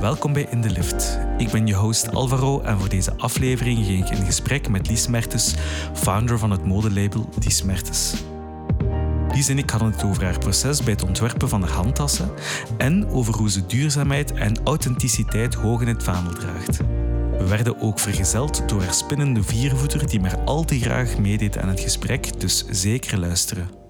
Welkom bij In de Lift. Ik ben je host Alvaro en voor deze aflevering ging ik in gesprek met Lies Mertens, founder van het modelabel Lies Mertens. Lies en ik hadden het over haar proces bij het ontwerpen van haar handtassen en over hoe ze duurzaamheid en authenticiteit hoog in het vaandel draagt. We werden ook vergezeld door haar spinnende viervoeter die maar al te graag meedeed aan het gesprek, dus zeker luisteren.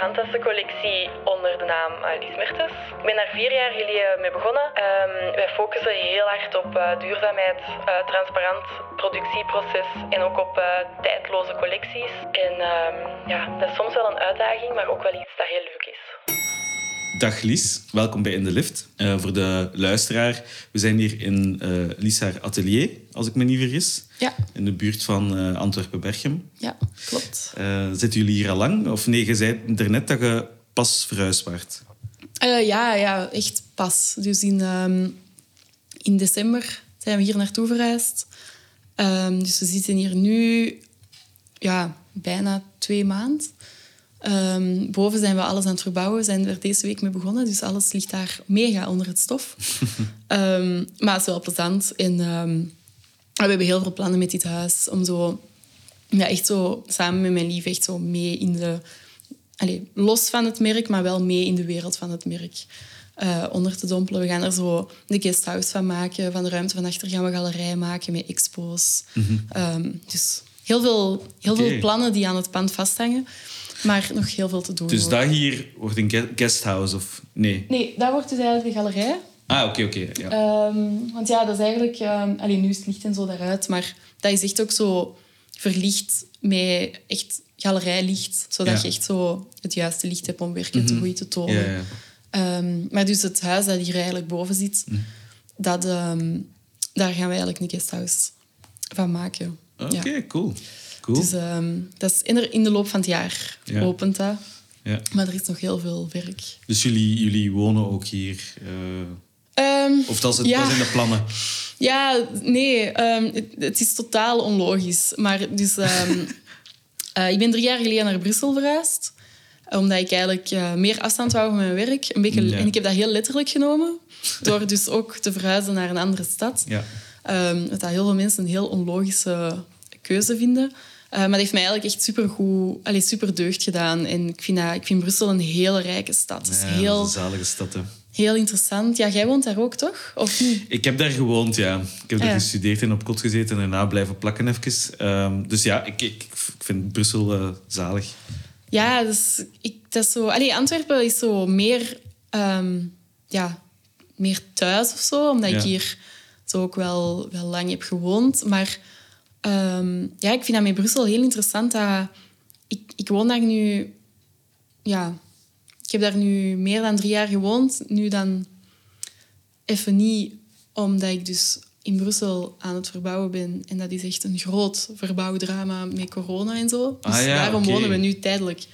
Handtassencollectie onder de naam uh, Lies Mertens. Ik ben daar vier jaar geleden mee begonnen. Ehm, wij focussen heel hard op eh, duurzaamheid, eh, transparant productieproces en ook op tijdloze collecties. En ehm, ja, dat is soms wel een uitdaging, maar ook wel iets dat heel leuk is. Dag Lies, welkom bij In de Lift. Uh, voor de luisteraar, we zijn hier in uh, Lies haar atelier, als ik me niet vergis. Ja. In de buurt van uh, Antwerpen-Berchem. Ja, klopt. zitten jullie hier al lang? Of nee, je zei net dat je pas verhuisd werd. ja, ja, echt pas. Dus in, um, in december zijn we hier naartoe verhuisd. Um, dus we zitten hier nu ja, bijna twee maanden. Um, boven zijn we alles aan het verbouwen. We zijn er deze week mee begonnen. Dus alles ligt daar mega onder het stof. um, maar het is wel plezant. En um, we hebben heel veel plannen met dit huis. Om zo, ja, echt zo samen met mijn lief echt zo mee in de... Allez, los van het merk, maar wel mee in de wereld van het merk. Uh, onder te dompelen. We gaan er zo de guesthouse van maken. Van de ruimte van achter gaan we galerij maken met expo's. Mm -hmm. dus heel veel, heel okay. veel plannen die aan het pand vasthangen. Maar nog heel veel te doen. Dus dat hier wordt een guesthouse of nee? Nee, dat wordt dus eigenlijk de galerij. Ah, oké, oké. ja. Um, want ja, dat is eigenlijk... Um, alleen nu is het licht en zo daaruit, maar dat is echt ook zo verlicht met echt galerijlicht, zodat ja. je echt zo het juiste licht hebt om werken mm -hmm. te goed te tonen. Ja, ja. Um, maar dus het huis dat hier eigenlijk boven zit, mm. dat, daar gaan we eigenlijk een guesthouse van maken. Oké, okay, cool. Cool. Dus um, dat is in de, in de loop van het jaar Ja. opent dat. Ja. Maar er is nog heel veel werk. Dus jullie, jullie wonen ook hier? eh, Ehm, of dat, is het, ja. dat zijn de plannen? Ja, nee. ehm, het, het is totaal onlogisch. Maar dus... ehm, eh, ik ben drie jaar geleden naar Brussel verhuisd. Omdat ik eigenlijk eh, meer afstand wou van mijn werk. Een beetje, Ja. En ik heb dat heel letterlijk genomen. Door dus ook te verhuizen naar een andere stad. Ja. Ehm, dat heel veel mensen een heel onlogische keuze vinden. Eh, maar dat heeft mij eigenlijk echt super goed, allez, super deugd gedaan. En ik vind, dat, ik vind Brussel een hele rijke stad. Het is Ja, heel, een zalige stad, hè. heel interessant. Ja, jij woont daar ook, toch? Of niet? Ik heb daar gewoond, ja. Ik heb daar ja. gestudeerd en op kot gezeten en daarna blijven plakken even. Ehm, dus ja, ik, ik, ik vind Brussel eh, zalig. Ja, dus ik, dat is zo... Allee, Antwerpen is zo meer, ehm, ja, meer thuis of zo. Omdat Ja. ik hier zo ook wel, wel lang heb gewoond. Maar ehm, ja, ik vind dat met Brussel heel interessant. Dat ik, ik woon daar nu... Ja, ik heb daar nu meer dan drie jaar gewoond. Nu dan even niet, omdat ik dus in Brussel aan het verbouwen ben. En dat is echt een groot verbouwdrama met corona en zo. Dus Ah ja, daarom wonen we nu tijdelijk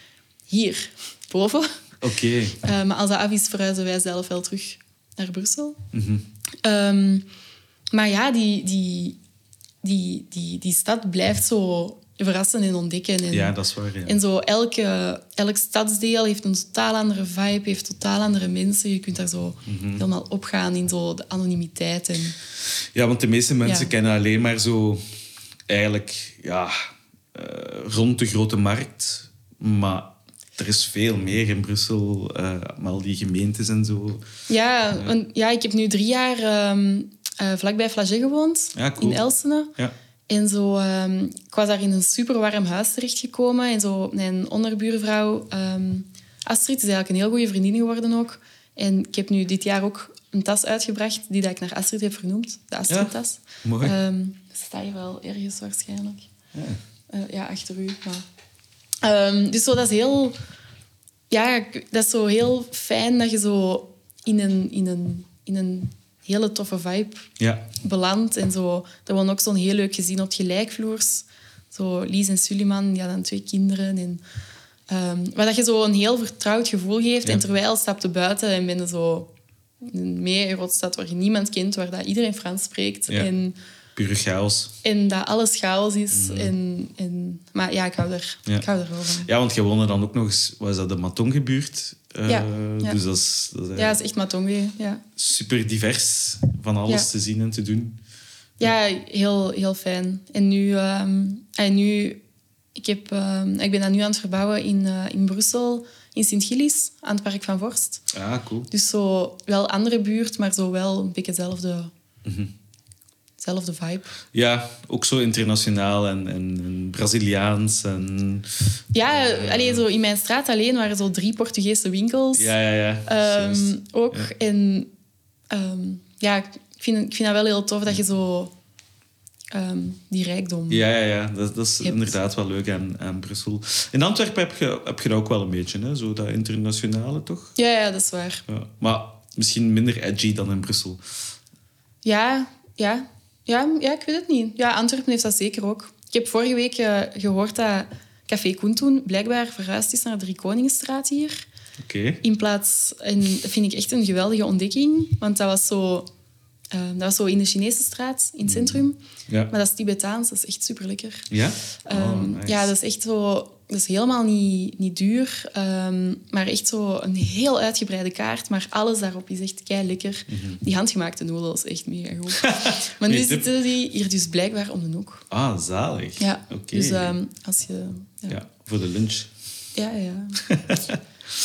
hier, boven. Oké. Eh, maar als dat af is, verhuizen wij zelf wel terug naar Brussel. Mhm. Ehm, maar ja, die, die, die, die, die stad blijft zo verrassen en ontdekken. En, Ja, dat is waar. Ja. en zo elke, elk stadsdeel heeft een totaal andere vibe, heeft totaal andere mensen. Je kunt daar zo Mhm. helemaal opgaan in zo de anonimiteit. En, Ja, want de meeste mensen Ja. kennen alleen maar zo... Eigenlijk, ja... eh, rond de grote markt. Maar er is veel meer in Brussel. eh met al die gemeentes en zo. ja, want, ja, ik heb nu drie jaar ehm eh, vlakbij Flagey gewoond, Ja, cool. in Elsene. Ja. En zo, ehm, ik was daar in een super warm huis terechtgekomen. En zo, mijn onderbuurvrouw ehm, Astrid is eigenlijk een heel goede vriendin geworden ook. En ik heb nu dit jaar ook een tas uitgebracht die dat ik naar Astrid heb vernoemd. De Astrid-tas. Mooi. Ehm, dat staat hier wel ergens waarschijnlijk. Ja. Eh, ja, achter u. Maar... Dus zo, dat is heel... Ja, dat is zo heel fijn dat je zo in een, in een, in een hele toffe vibe Ja. beland. En zo, er woont ook zo'n heel leuk gezin op gelijkvloers. Zo Lies en Suliman, die hadden twee kinderen. En, ehm, waar dat je zo een heel vertrouwd gevoel geeft. Ja. En terwijl stapte buiten en ben je zo in een stad waar je niemand kent, waar dat iedereen Frans spreekt. Ja. En Pure chaos. En dat alles chaos is. En, en, maar ja, ik hou er. Ja. ik hou er wel van. Ja, want je woonde dan ook nog eens... Was dat de Matonge-buurt? Eh, Ja, ja. Dus dat is, dat is Ja, het is echt Matonge. Ja, super divers. Van alles Ja. te zien en te doen. ja heel, heel fijn. En nu... ehm, en nu ik, heb, ehm, ik ben dat nu aan het verbouwen in, eh, in Brussel, in Sint-Gillis, aan het Park van Vorst. Ah, cool. Dus zo wel andere buurt, maar zo wel een beetje dezelfde, Mhm. Dezelfde vibe. Ja, ook zo internationaal en, en, en Braziliaans. En... Ja, allee, zo in mijn straat alleen waren zo drie Portugese winkels. Ja, ja, ja. Ehm, ook. Ja. En ehm, ja, ik vind, ik vind dat wel heel tof dat je zo ehm, die rijkdom... Ja, ja, ja. Dat, dat is hebt. inderdaad wel leuk aan, aan Brussel. In Antwerpen heb je, heb je dat ook wel een beetje, hè? Zo dat internationale, toch? Ja, ja, dat is waar. Ja. Maar misschien minder edgy dan in Brussel. Ja, ja. Ja, ja, ik weet het niet. Ja, Antwerpen heeft dat zeker ook. Ik heb vorige week eh, gehoord dat Café Koentoen blijkbaar verhuisd is naar de Driekoningenstraat hier. Oké. In plaats... En dat vind ik echt een geweldige ontdekking. Want dat was zo... eh, dat was zo in de Chinese straat, in het centrum. Ja. Maar dat is Tibetaans, dat is echt super lekker. Ja? Oh, nice. Ja, dat is echt zo... Dat is helemaal niet, niet duur, ehm, maar echt zo een heel uitgebreide kaart. Maar alles daarop is echt kei lekker. Die handgemaakte noedels, echt mega goed. maar nu zitten die hier dus blijkbaar om de hoek. Ah, zalig. Ja, Oké. dus ehm, als je... Ja, Ja, voor de lunch. ja. ja.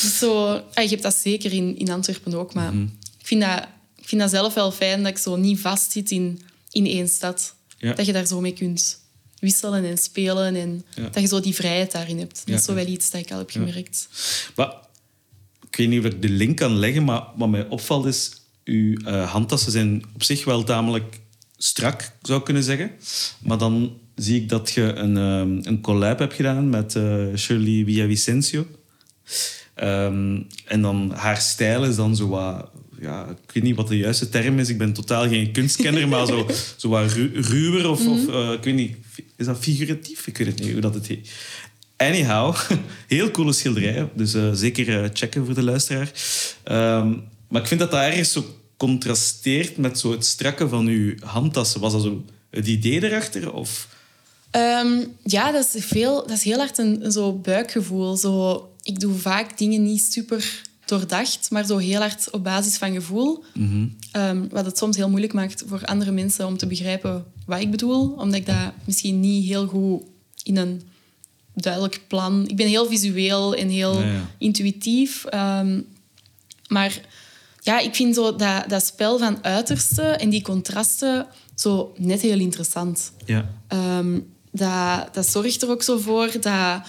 dus zo, ah, je hebt dat zeker in, in Antwerpen ook, maar Mhm. ik, vind dat, ik vind dat zelf wel fijn dat ik zo niet vastzit in, in één stad. Ja. Dat je daar zo mee kunt wisselen en spelen en Ja. dat je zo die vrijheid daarin hebt. Dat is zo wel iets dat ik al heb gemerkt. Maar, ik weet niet of ik de link kan leggen, maar wat mij opvalt is... Uw eh, handtassen zijn op zich wel tamelijk strak, zou ik kunnen zeggen. Maar dan zie ik dat je een, ehm, een collab hebt gedaan met eh, Shirley Villavicencio. Ehm, en dan haar stijl is dan zo wat... Ja, ik weet niet wat de juiste term is. Ik ben totaal geen kunstkenner, maar zo, zo wat ru- ruwer of... of eh, ik weet niet, is dat figuratief? Ik weet het niet hoe dat het heet. Anyhow, heel coole schilderij. Dus eh, zeker eh, checken voor de luisteraar. Ehm, maar ik vind dat dat ergens zo contrasteert met zo het strakke van uw handtassen. Was dat zo het idee erachter? Of... Ehm, ja, dat is, veel, dat is heel hard een, een zo buikgevoel. Zo, ik doe vaak dingen niet super doordacht, maar zo heel hard op basis van gevoel. Ehm, wat het soms heel moeilijk maakt voor andere mensen om te begrijpen wat ik bedoel. Omdat ik dat misschien niet heel goed in een duidelijk plan... Ik ben heel visueel en heel Ja, ja. intuïtief. ehm, maar ja, ik vind zo dat, dat spel van uitersten en die contrasten zo net heel interessant. Ja. Ehm, dat, dat zorgt er ook zo voor dat,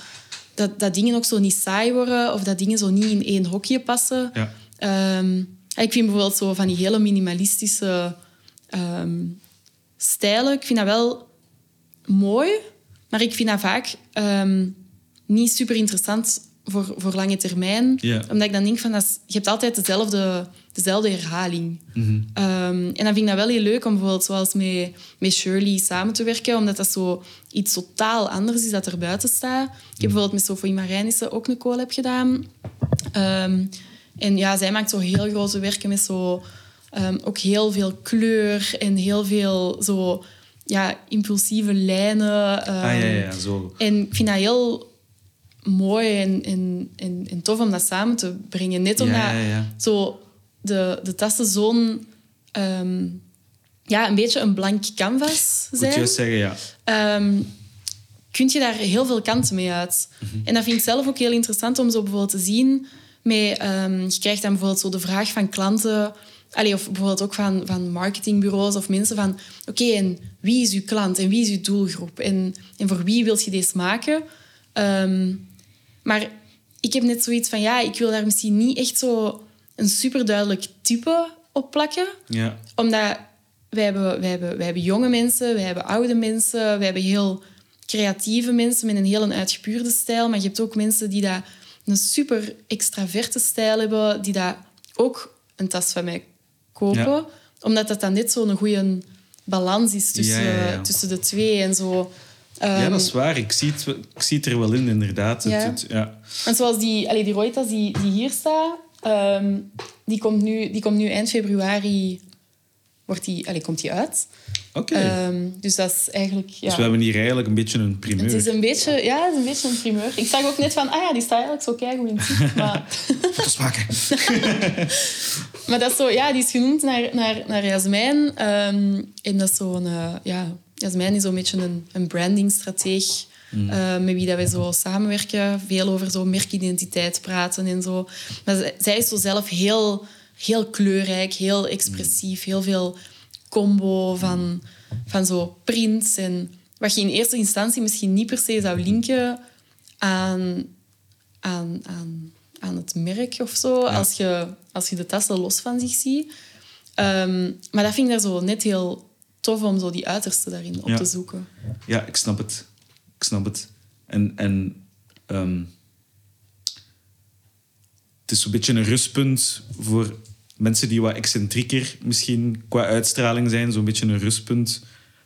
dat, dat dingen ook zo niet saai worden of dat dingen zo niet in één hokje passen. Ja. Ehm, ik vind bijvoorbeeld zo van die hele minimalistische ehm, stijlen, ik vind dat wel mooi, maar ik vind dat vaak ehm, niet super interessant voor, voor lange termijn. Omdat ik dan denk van, dat is- je hebt altijd dezelfde, dezelfde herhaling. Ehm, en dan vind ik dat wel heel leuk om bijvoorbeeld zoals met, met Shirley samen te werken, omdat dat zo iets totaal anders is dat er buiten staat. Ik heb bijvoorbeeld met Sofie Marijnissen ook een collab gedaan. Ehm, en ja, zij maakt zo heel grote werken met zo, ehm, ook heel veel kleur en heel veel zo, ja, impulsieve lijnen. Ah, ja, zo. en ik vind dat heel mooi en, en, en, en tof om dat samen te brengen. Net Ja, omdat ja, ja. Zo de, de tassen zo'n... ehm, ja, een beetje een blank canvas moet zijn. juist zeggen, ja. ehm, kun je daar heel veel kanten mee uit. Mhm. En dat vind ik zelf ook heel interessant om zo bijvoorbeeld te zien. Met, ehm, je krijgt dan bijvoorbeeld zo de vraag van klanten... Allee, of bijvoorbeeld ook van, van marketingbureaus of mensen van... Oké, en wie is uw klant en wie is uw doelgroep? En, en voor wie wil je deze maken? Maar ik heb net zoiets van... Ja, ik wil daar misschien niet echt zo een superduidelijk type op plakken ja. omdat wij hebben, wij, hebben, wij hebben jonge mensen, wij hebben oude mensen, wij hebben heel creatieve mensen met een heel een uitgepuurde stijl. Maar je hebt ook mensen die dat een super extraverte stijl hebben, die dat ook een tas van mij kopen. Ja. Omdat dat dan net zo'n goede balans is tussen, Ja, ja, ja. tussen de twee en zo. ja, Ehm, dat is waar. Ik zie het, ik zie het er wel in, inderdaad. Het- Ja. het- ja. Want zoals die, allee, die Roytas die, die hier staat, ehm, die, komt nu, die komt nu eind februari wordt die, allee, komt die uit. Oké. Ehm, dus dat is eigenlijk... Ja, Dus we hebben hier eigenlijk een beetje een primeur. het is een beetje, ja, het is een beetje een primeur. Ik zag ook net van, ah ja, die staat eigenlijk zo keigoed in het. Maar, Foto's maken. maar dat is zo, ja, die is genoemd naar, naar, naar Jasmijn. Ehm, en dat is zo'n, eh, ja, Jasmijn is zo'n beetje een, een brandingstrateeg. Eh, met wie dat wij zo samenwerken. Veel over zo merkidentiteit praten en zo. Maar zij- is zo zelf heel, heel kleurrijk, heel expressief. Heel veel combo van, van zo prints. En wat je in eerste instantie misschien niet per se zou linken aan, aan, aan, aan het merk of zo. Als, je, als je de tassen los van zich ziet. Ehm, maar dat vind ik daar zo net heel tof om zo die uiterste daarin op Ja. te zoeken. Ja, ik snap het. Ik snap het. En, en ehm, het is zo'n beetje een rustpunt voor mensen die wat excentrieker misschien qua uitstraling zijn. Zo'n beetje een rustpunt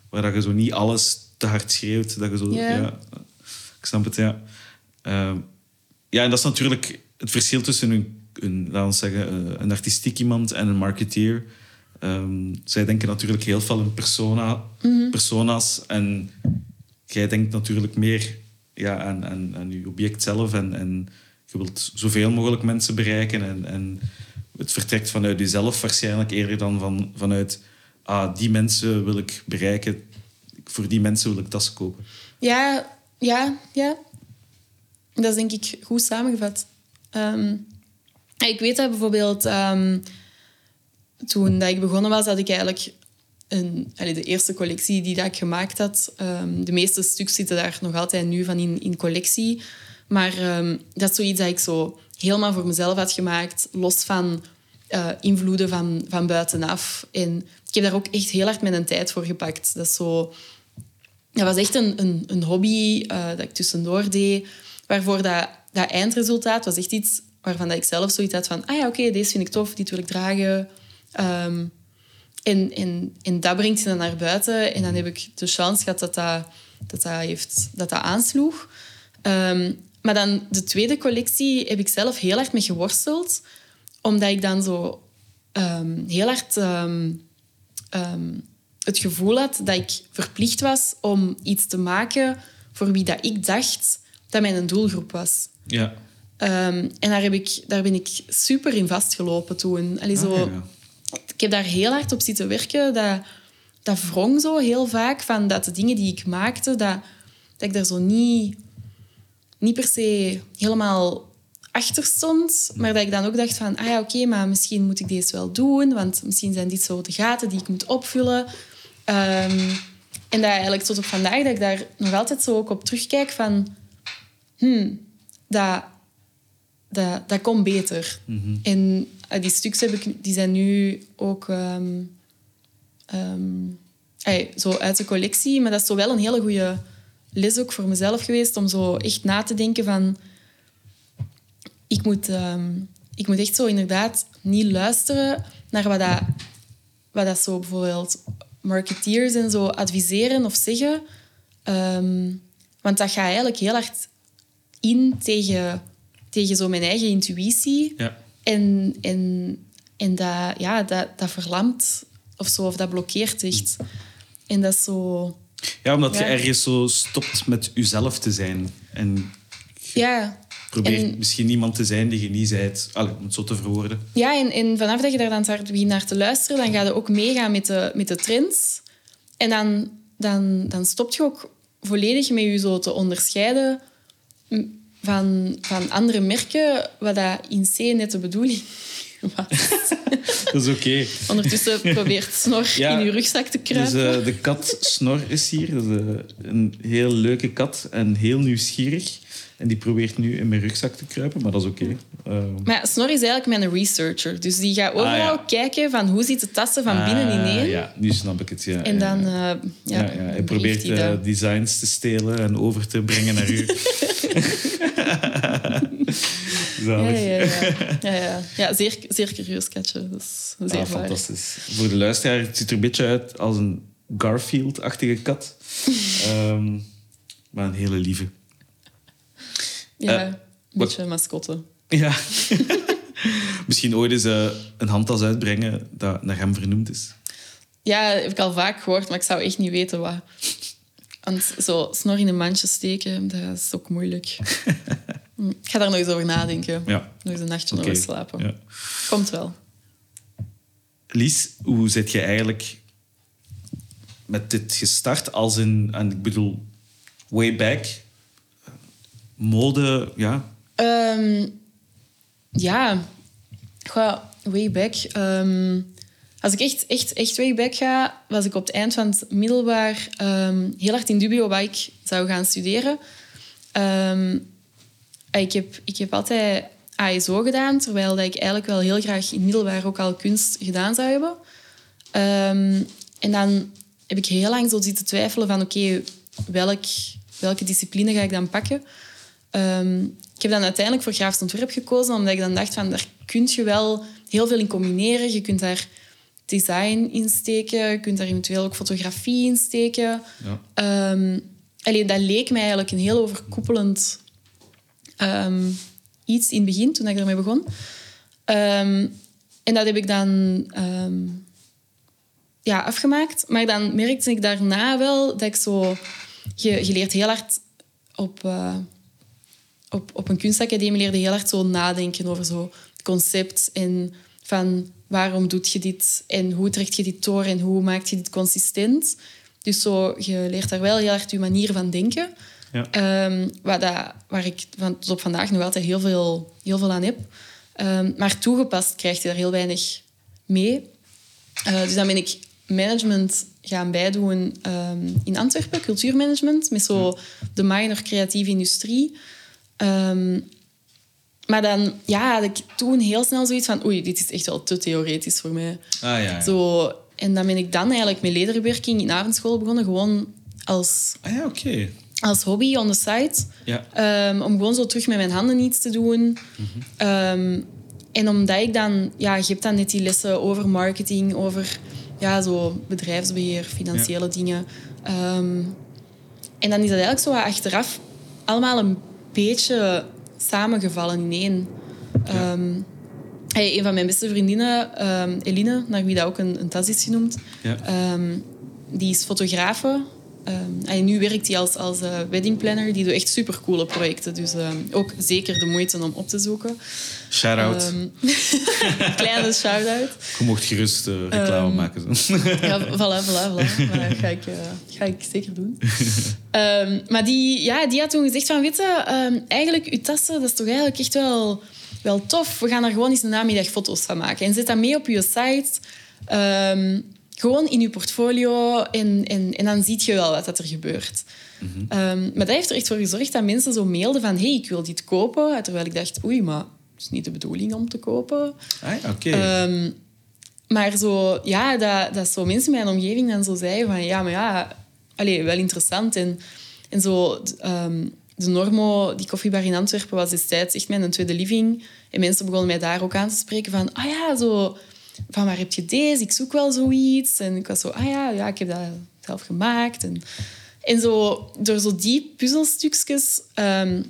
waar dat je zo niet alles te hard schreeuwt. Dat je zo, Ja. ja. ik snap het, ja. Ehm, ja, en dat is natuurlijk het verschil tussen een, een, laten we zeggen, eh, een artistiek iemand en een marketeer. Ehm, zij denken natuurlijk heel veel in persona, persona's. En jij denkt natuurlijk meer ja, aan, aan, je object zelf. En, en je wilt zoveel mogelijk mensen bereiken. En, en het vertrekt vanuit jezelf waarschijnlijk eerder dan van, vanuit... Ah, die mensen wil ik bereiken. Voor die mensen wil ik tassen kopen. Ja, ja, ja. Dat is denk ik goed samengevat. Ehm, ik weet dat bijvoorbeeld ehm, toen dat ik begonnen was, had ik eigenlijk de eerste collectie die dat ik gemaakt had. ehm, de meeste stuks zitten daar nog altijd nu van in, in collectie. Maar ehm, dat is zoiets dat ik zo helemaal voor mezelf had gemaakt, los van eh, invloeden van, van buitenaf. En ik heb daar ook echt heel hard mijn tijd voor gepakt. Dat zo dat was echt een, een, een hobby eh, dat ik tussendoor deed. Waarvoor dat, dat eindresultaat was echt iets waarvan dat ik zelf zoiets had van... Ah ja, oké, deze vind ik tof, dit wil ik dragen. Ehm, en, en, en dat brengt je dan naar buiten. En dan heb ik de chance gehad dat dat, dat, dat, heeft, dat, dat aansloeg. Ehm, maar dan de tweede collectie heb ik zelf heel hard mee geworsteld. Omdat ik dan zo ehm, heel hard... ehm, het gevoel had dat ik verplicht was om iets te maken voor wie dat ik dacht dat mijn doelgroep was. Ja. En daar, heb ik, daar ben ik super in vastgelopen toen. Allee, zo, Ah, ja. Ik heb daar heel hard op zitten werken. Dat, dat wrong zo heel vaak. Van dat de dingen die ik maakte, dat, dat ik daar zo niet, niet per se helemaal achter stond. Maar dat ik dan ook dacht van... Ah ja, oké, maar misschien moet ik deze wel doen. Want misschien zijn dit zo de gaten die ik moet opvullen. Ehm, en dat eigenlijk tot op vandaag dat ik daar nog altijd zo ook op terugkijk van... Hmm, dat, dat, dat kon beter. En eh, die stuks die zijn nu ook ehm, ehm, zo uit de collectie. Maar dat is zo wel een hele goede les ook voor mezelf geweest om zo echt na te denken van... Ik moet, ehm, ik moet echt zo inderdaad niet luisteren naar wat dat, wat dat zo bijvoorbeeld marketeers en zo adviseren of zeggen. Want dat gaat eigenlijk heel hard in tegen, tegen zo mijn eigen intuïtie. Ja. En, en, en dat, ja, dat, dat verlamt of zo, of dat blokkeert echt. En dat is zo... ja, omdat je ergens zo stopt met jezelf te zijn. En Ja, probeert En- misschien iemand te zijn die je niet bent. Allee, om het zo te verwoorden. ja en, en vanaf dat je daar dan hard begint naar te luisteren, dan ga je ook meegaan met de, met de trends. En dan, dan, dan stop je ook volledig met je zo te onderscheiden van, van andere merken, wat dat in C net de bedoeling was. Dat is oké. Ondertussen probeert Snor Ja, in je rugzak te Dus kruipen. eh, de kat Snor is hier. Dat is eh, een heel leuke kat en heel nieuwsgierig. En die probeert nu in mijn rugzak te kruipen, maar dat is oké. Eh, Maar Snor is eigenlijk mijn researcher. Dus die gaat overal Ah, ja. kijken van hoe zit de tassen van binnen ah, ineen. Ja, nu snap ik het. Ja, En dan, ja. eh, Ja, ja, ja, hij probeert hij designs te stelen en over te brengen naar u. Ja, Zalig. ja, ja. ja, ja. ja zeer, zeer curieus. Dat is zeer Ah, fantastisch. Voor de luisteraar, het ziet er een beetje uit als een Garfield-achtige kat. Ehm, maar een hele lieve. Ja, Eh, een beetje mascotte. Ja. Misschien ooit eens eh, een handtas uitbrengen dat naar hem vernoemd is. Ja, heb ik al vaak gehoord, maar ik zou echt niet weten wat. Want zo snor in een mandje steken, dat is ook moeilijk. Hm, ik ga daar nog eens over nadenken. Ja. Nog eens een nachtje Oké. over slapen. Ja. Komt wel. Lies, hoe zit je eigenlijk met dit gestart? Als in, en ik bedoel, way back, mode, ja. Ehm, ja, Goh, way back. Ehm, als ik echt, echt, echt ga, was ik op het eind van het middelbaar ehm, heel hard in dubio wat ik zou gaan studeren. Ehm, ik, heb, ik heb altijd ASO gedaan, terwijl dat ik eigenlijk wel heel graag in het middelbaar ook al kunst gedaan zou hebben. Ehm, en dan heb ik heel lang zo zitten twijfelen van oké, welk, welke discipline ga ik dan pakken? Ik heb dan uiteindelijk voor grafisch ontwerp gekozen, omdat ik dan dacht van daar kun je wel heel veel in combineren. Je kunt daar design in steken, je kunt daar eventueel ook fotografie in steken. ja. Ehm, allee, dat leek mij eigenlijk een heel overkoepelend ehm, iets in het begin, toen ik ermee begon. Ehm, en dat heb ik dan ja, afgemaakt. Maar dan merkte ik daarna wel dat ik zo... Je, je leert heel hard op, eh, op, op een kunstacademie leerde heel hard zo nadenken over zo concept en van waarom doet je dit en hoe trekt je dit door en hoe maak je dit consistent. Dus zo, je leert daar wel heel hard je manier van denken. Ja. Ehm, waar, dat, waar ik van, tot op vandaag nog altijd heel veel, heel veel aan heb. Ehm, maar toegepast krijg je daar heel weinig mee. Eh, dus dan ben ik management gaan bijdoen ehm, in Antwerpen, cultuurmanagement, met zo de minor creatieve industrie. Maar dan ja, had ik toen heel snel zoiets van oei, dit is echt wel te theoretisch voor mij. Ah ja. ja. Zo, en dan ben ik dan eigenlijk met lederwerking in avondschool begonnen, gewoon als, Ah ja, oké. als hobby on the side. Ja. Ehm, om gewoon zo terug met mijn handen iets te doen. Ehm, en omdat ik dan... Ja, je hebt dan net die lessen over marketing, over ja, zo bedrijfsbeheer, financiële dingen. Ehm, en dan is dat eigenlijk zo achteraf allemaal een beetje samengevallen in één. Ja. Ehm, hey, een van mijn beste vriendinnen, ehm, Eline, naar wie dat ook een, een tas is genoemd, Ja. Ehm, die is fotografe. Ehm, en nu werkt hij als, als eh, weddingplanner. Die doet echt supercoole projecten. Dus ehm, ook zeker de moeite om op te zoeken. Shout-out. Ehm, kleine shout-out. je mocht gerust eh, reclame maken. Ja, voilà, voilà, voilà. Maar dat ga ik, eh, ga ik zeker doen. Maar die, ja, die had toen gezegd van, weet je, eigenlijk, uw tassen, dat is toch eigenlijk echt wel, wel tof. We gaan er gewoon eens een namiddag foto's van maken. En zet dat mee op je site. Ehm, gewoon in je portfolio. En, en, en dan zie je wel wat dat er gebeurt. Ehm, maar dat heeft er echt voor gezorgd dat mensen zo mailden van, hey, ik wil dit kopen. Terwijl ik dacht, oei, maar het is niet de bedoeling om te kopen. Ah oké. Ehm, maar zo, ja, dat, dat zo mensen in mijn omgeving dan zo zeiden van... Ja, maar ja, allee, wel interessant. En, en zo... ehm, de Normo, die koffiebar in Antwerpen, was destijds echt mijn tweede living. En mensen begonnen mij daar ook aan te spreken van... Ah ja, zo... Van waar heb je deze? Ik zoek wel zoiets. En ik was zo... Ah ja, ja ik heb dat zelf gemaakt. En, en zo, door zo die puzzelstukjes... ehm,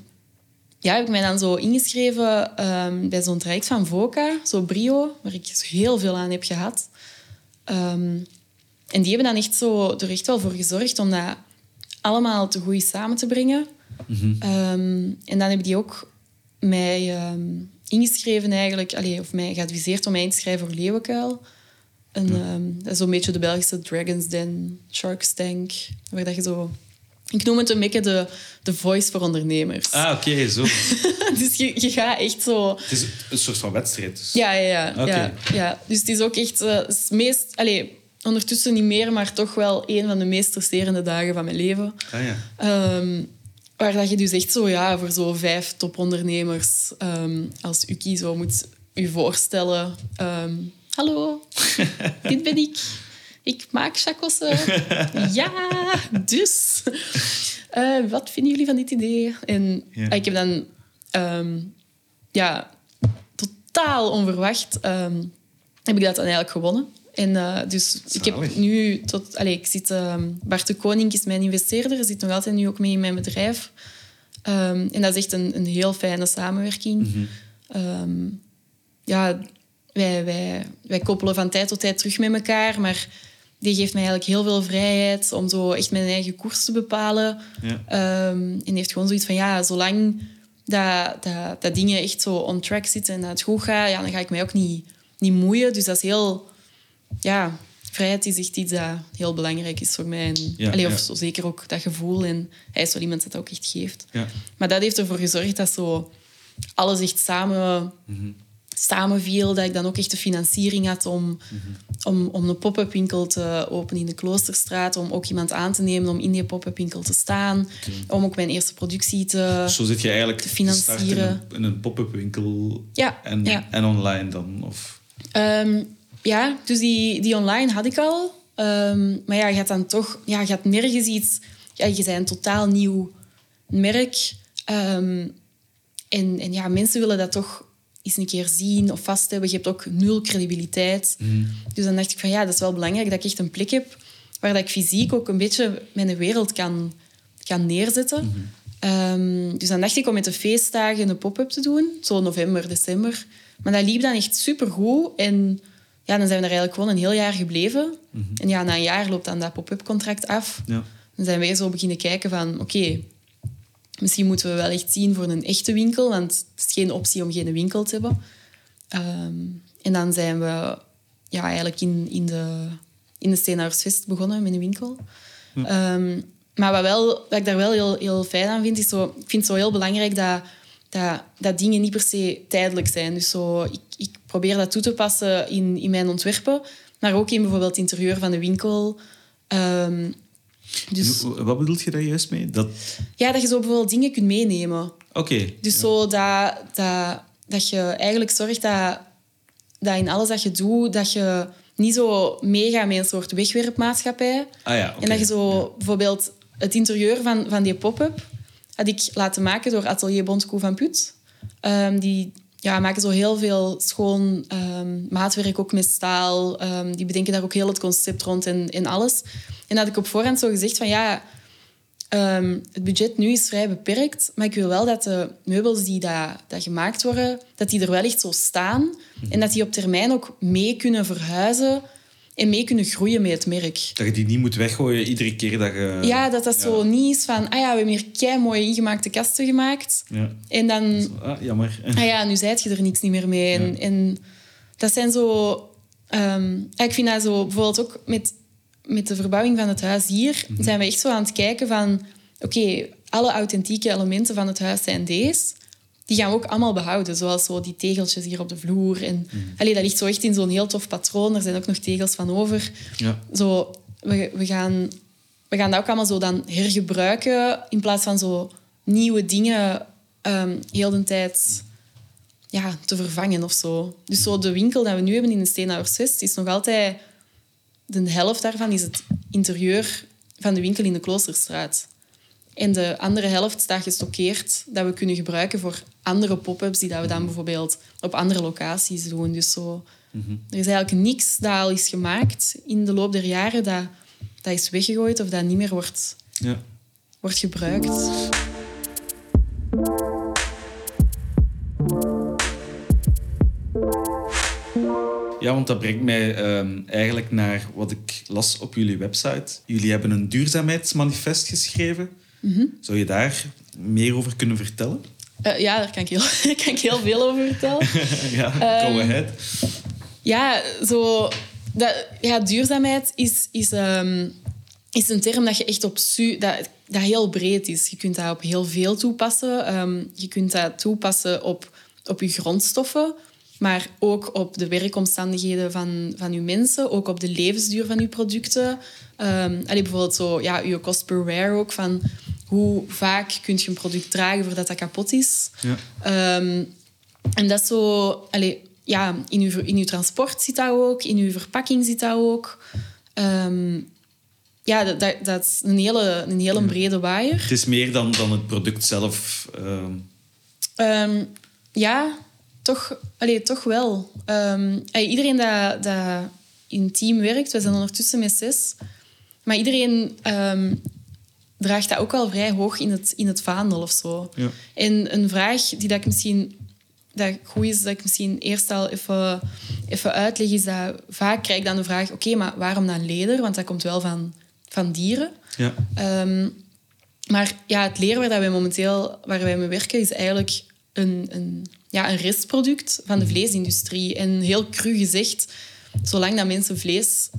ja, heb ik mij dan zo ingeschreven ehm, bij zo'n traject van VOCA, zo Brio, waar ik heel veel aan heb gehad. Ehm, en die hebben dan echt zo er echt wel voor gezorgd om dat allemaal te goed samen te brengen. Ehm, en dan hebben die ook mij ingeschreven eigenlijk, allee, of mij geadviseerd om mij in te schrijven voor Leeuwenkuil. En, ehm, dat is zo'n beetje de Belgische Dragon's Den, Shark's Tank, waar dat je zo... Ik noem het een beetje de, de voice voor ondernemers. ah, oké, zo. dus je, je gaat echt zo... Het is een soort van wedstrijd. Dus. Ja, ja, ja. Ja, ja. Dus het is ook echt... eh, het is meest, allee, ondertussen niet meer, maar toch wel een van de meest stresserende dagen van mijn leven. Ah ja. Ehm, waar dat je dus echt zo, ja, voor zo vijf topondernemers ehm, als Uki zo moet je voorstellen. ehm, Hallo, dit ben ik. Ik maak chacossen. ja, dus. eh, wat vinden jullie van dit idee? En Ja. ik heb dan... ehm, ja, totaal onverwacht heb ik dat dan eigenlijk gewonnen. En eh, dus ik heb nu tot... Allez, ik zit, ehm, Bart de Koning is mijn investeerder. zit nog altijd nu ook mee in mijn bedrijf. Ehm, en dat is echt een, een heel fijne samenwerking. Ehm, ja, wij, wij, wij koppelen van tijd tot tijd terug met elkaar. Maar die geeft mij eigenlijk heel veel vrijheid om zo echt mijn eigen koers te bepalen. Ja. En heeft gewoon zoiets van, ja, zolang dat, dat, dat dingen echt zo on track zitten en dat het goed gaat, ja, dan ga ik mij ook niet, niet moeien. Dus dat is heel... Ja, vrijheid is echt iets dat heel belangrijk is voor mij. En, Ja, allee, of zo zeker ook dat gevoel. En hij is wel iemand dat ook echt geeft. Ja. Maar dat heeft ervoor gezorgd dat zo alles echt samen, Mhm. samenviel. Dat ik dan ook echt de financiering had om, Mhm. om, om een pop-up winkel te openen in de Kloosterstraat. Om ook iemand aan te nemen om in die pop-up winkel te staan. Om ook mijn eerste productie te... Zo zit je eigenlijk te financieren. in een, pop-up winkel Ja, en, ja. en online dan? Of... Ehm, ja, dus die, die online had ik al. Ehm, maar ja, je gaat dan toch... Ja, je gaat nergens iets... Ja, je bent een totaal nieuw merk. Ehm, en, en ja, mensen willen dat toch eens een keer zien of vast hebben. Je hebt ook nul credibiliteit. Dus dan dacht ik van ja, dat is wel belangrijk dat ik echt een plek heb waar dat ik fysiek ook een beetje mijn wereld kan, kan neerzetten. Ehm, dus dan dacht ik om met de feestdagen een pop-up te doen, zo november, december. Maar dat liep dan echt supergoed. En ja, dan zijn we er eigenlijk gewoon een heel jaar gebleven. En ja, na een jaar loopt dan dat pop-up contract af. Ja. Dan zijn wij zo beginnen kijken van, oké, misschien moeten we wel echt zien voor een echte winkel, want het is geen optie om geen winkel te hebben. Ehm, en dan zijn we ja, eigenlijk in, in de, in de Steenhouwersvest begonnen met een winkel. Ehm, maar wat, wel, wat ik daar wel heel, heel fijn aan vind, is zo, ik vind het zo heel belangrijk dat, dat, dat dingen niet per se tijdelijk zijn. Dus zo, ik, ik probeer dat toe te passen in, in mijn ontwerpen, maar ook in bijvoorbeeld het interieur van de winkel. Ehm, dus Wat bedoel je daar juist mee? Dat... ja, dat je zo bijvoorbeeld dingen kunt meenemen. Oké. Dus zo dat, dat, dat je eigenlijk zorgt dat, dat in alles dat je doet, dat je niet zo meegaat met een soort wegwerpmaatschappij. Ah ja. En dat je zo bijvoorbeeld het interieur van, van die pop-up had ik laten maken door Atelier Bontekoe van Put. Ehm, die ja, maken zo heel veel schoon ehm, maatwerk, ook met staal. Ehm, die bedenken daar ook heel het concept rond en, en alles. En dat had ik op voorhand zo gezegd van ja, Ehm, het budget nu is vrij beperkt, maar ik wil wel dat de meubels die dat gemaakt worden, dat die er wel echt zo staan en dat die op termijn ook mee kunnen verhuizen en mee kunnen groeien met het merk. Dat je die niet moet weggooien iedere keer dat je... Ja, dat dat zo niet is van, ah ja, we hebben hier kei mooie ingemaakte kasten gemaakt Ja. en dan Ah, jammer. ah ja, nu zijt je er niks niet meer mee. En, en dat zijn zo... ehm, ik vind dat zo bijvoorbeeld ook met, met de verbouwing van het huis hier, zijn we echt zo aan het kijken van... Oké, alle authentieke elementen van het huis zijn deze. Die gaan we ook allemaal behouden. Zoals zo die tegeltjes hier op de vloer. En, allee, dat ligt zo echt in zo'n heel tof patroon. Er zijn ook nog tegels van over. Ja. Zo, we, we, gaan, we gaan dat ook allemaal zo dan hergebruiken in plaats van zo nieuwe dingen ehm, heel de tijd ja, te vervangen of zo. Dus zo de winkel dat we nu hebben in de Steenhouwersvest is nog altijd... De helft daarvan is het interieur van de winkel in de Kloosterstraat. En de andere helft staat gestockeerd dat we kunnen gebruiken voor andere pop-ups die dat we dan bijvoorbeeld op andere locaties doen. Dus zo, er is eigenlijk niks dat al is gemaakt in de loop der jaren dat, dat is weggegooid of dat niet meer wordt, Ja. wordt gebruikt. Ja, want dat brengt mij ehm, eigenlijk naar wat ik las op jullie website. Jullie hebben een duurzaamheidsmanifest geschreven. Mhm. Zou je daar meer over kunnen vertellen? Eh, ja, daar kan ik, heel, kan ik heel veel over vertellen. ja, Ehm, go ahead. Ja, zo, dat, ja duurzaamheid is, is, ehm, is een term dat je echt op su dat, dat heel breed is. Je kunt dat op heel veel toepassen. Ehm, je kunt dat toepassen op, op je grondstoffen, maar ook op de werkomstandigheden van, van je mensen, ook op de levensduur van je producten. Allee, bijvoorbeeld zo, ja, je kost per wear ook, van hoe vaak kun je een product dragen voordat dat kapot is. Ja. Ehm, en dat is zo... Allee, ja, in uw, in uw transport zit dat ook, in uw verpakking zit dat ook. Ehm, ja, dat, dat, dat is een hele, een hele brede waaier. Het is meer dan, dan het product zelf. ja, toch, allee, toch wel. Ehm, allee, iedereen dat, dat in team werkt, we zijn ondertussen met zes, maar iedereen ehm, draagt dat ook wel vrij hoog in het, in het vaandel of zo. Ja. En een vraag die dat ik misschien dat goed is dat ik misschien eerst al even, even uitleg, is dat vaak krijg ik dan de vraag, oké, maar waarom dan leder? Want dat komt wel van, van dieren. Ja. Ehm, maar ja, het leer waar dat wij momenteel waar wij mee werken, is eigenlijk een, een, ja, een restproduct van de Mhm. vleesindustrie. En heel cru gezegd, zolang dat mensen vlees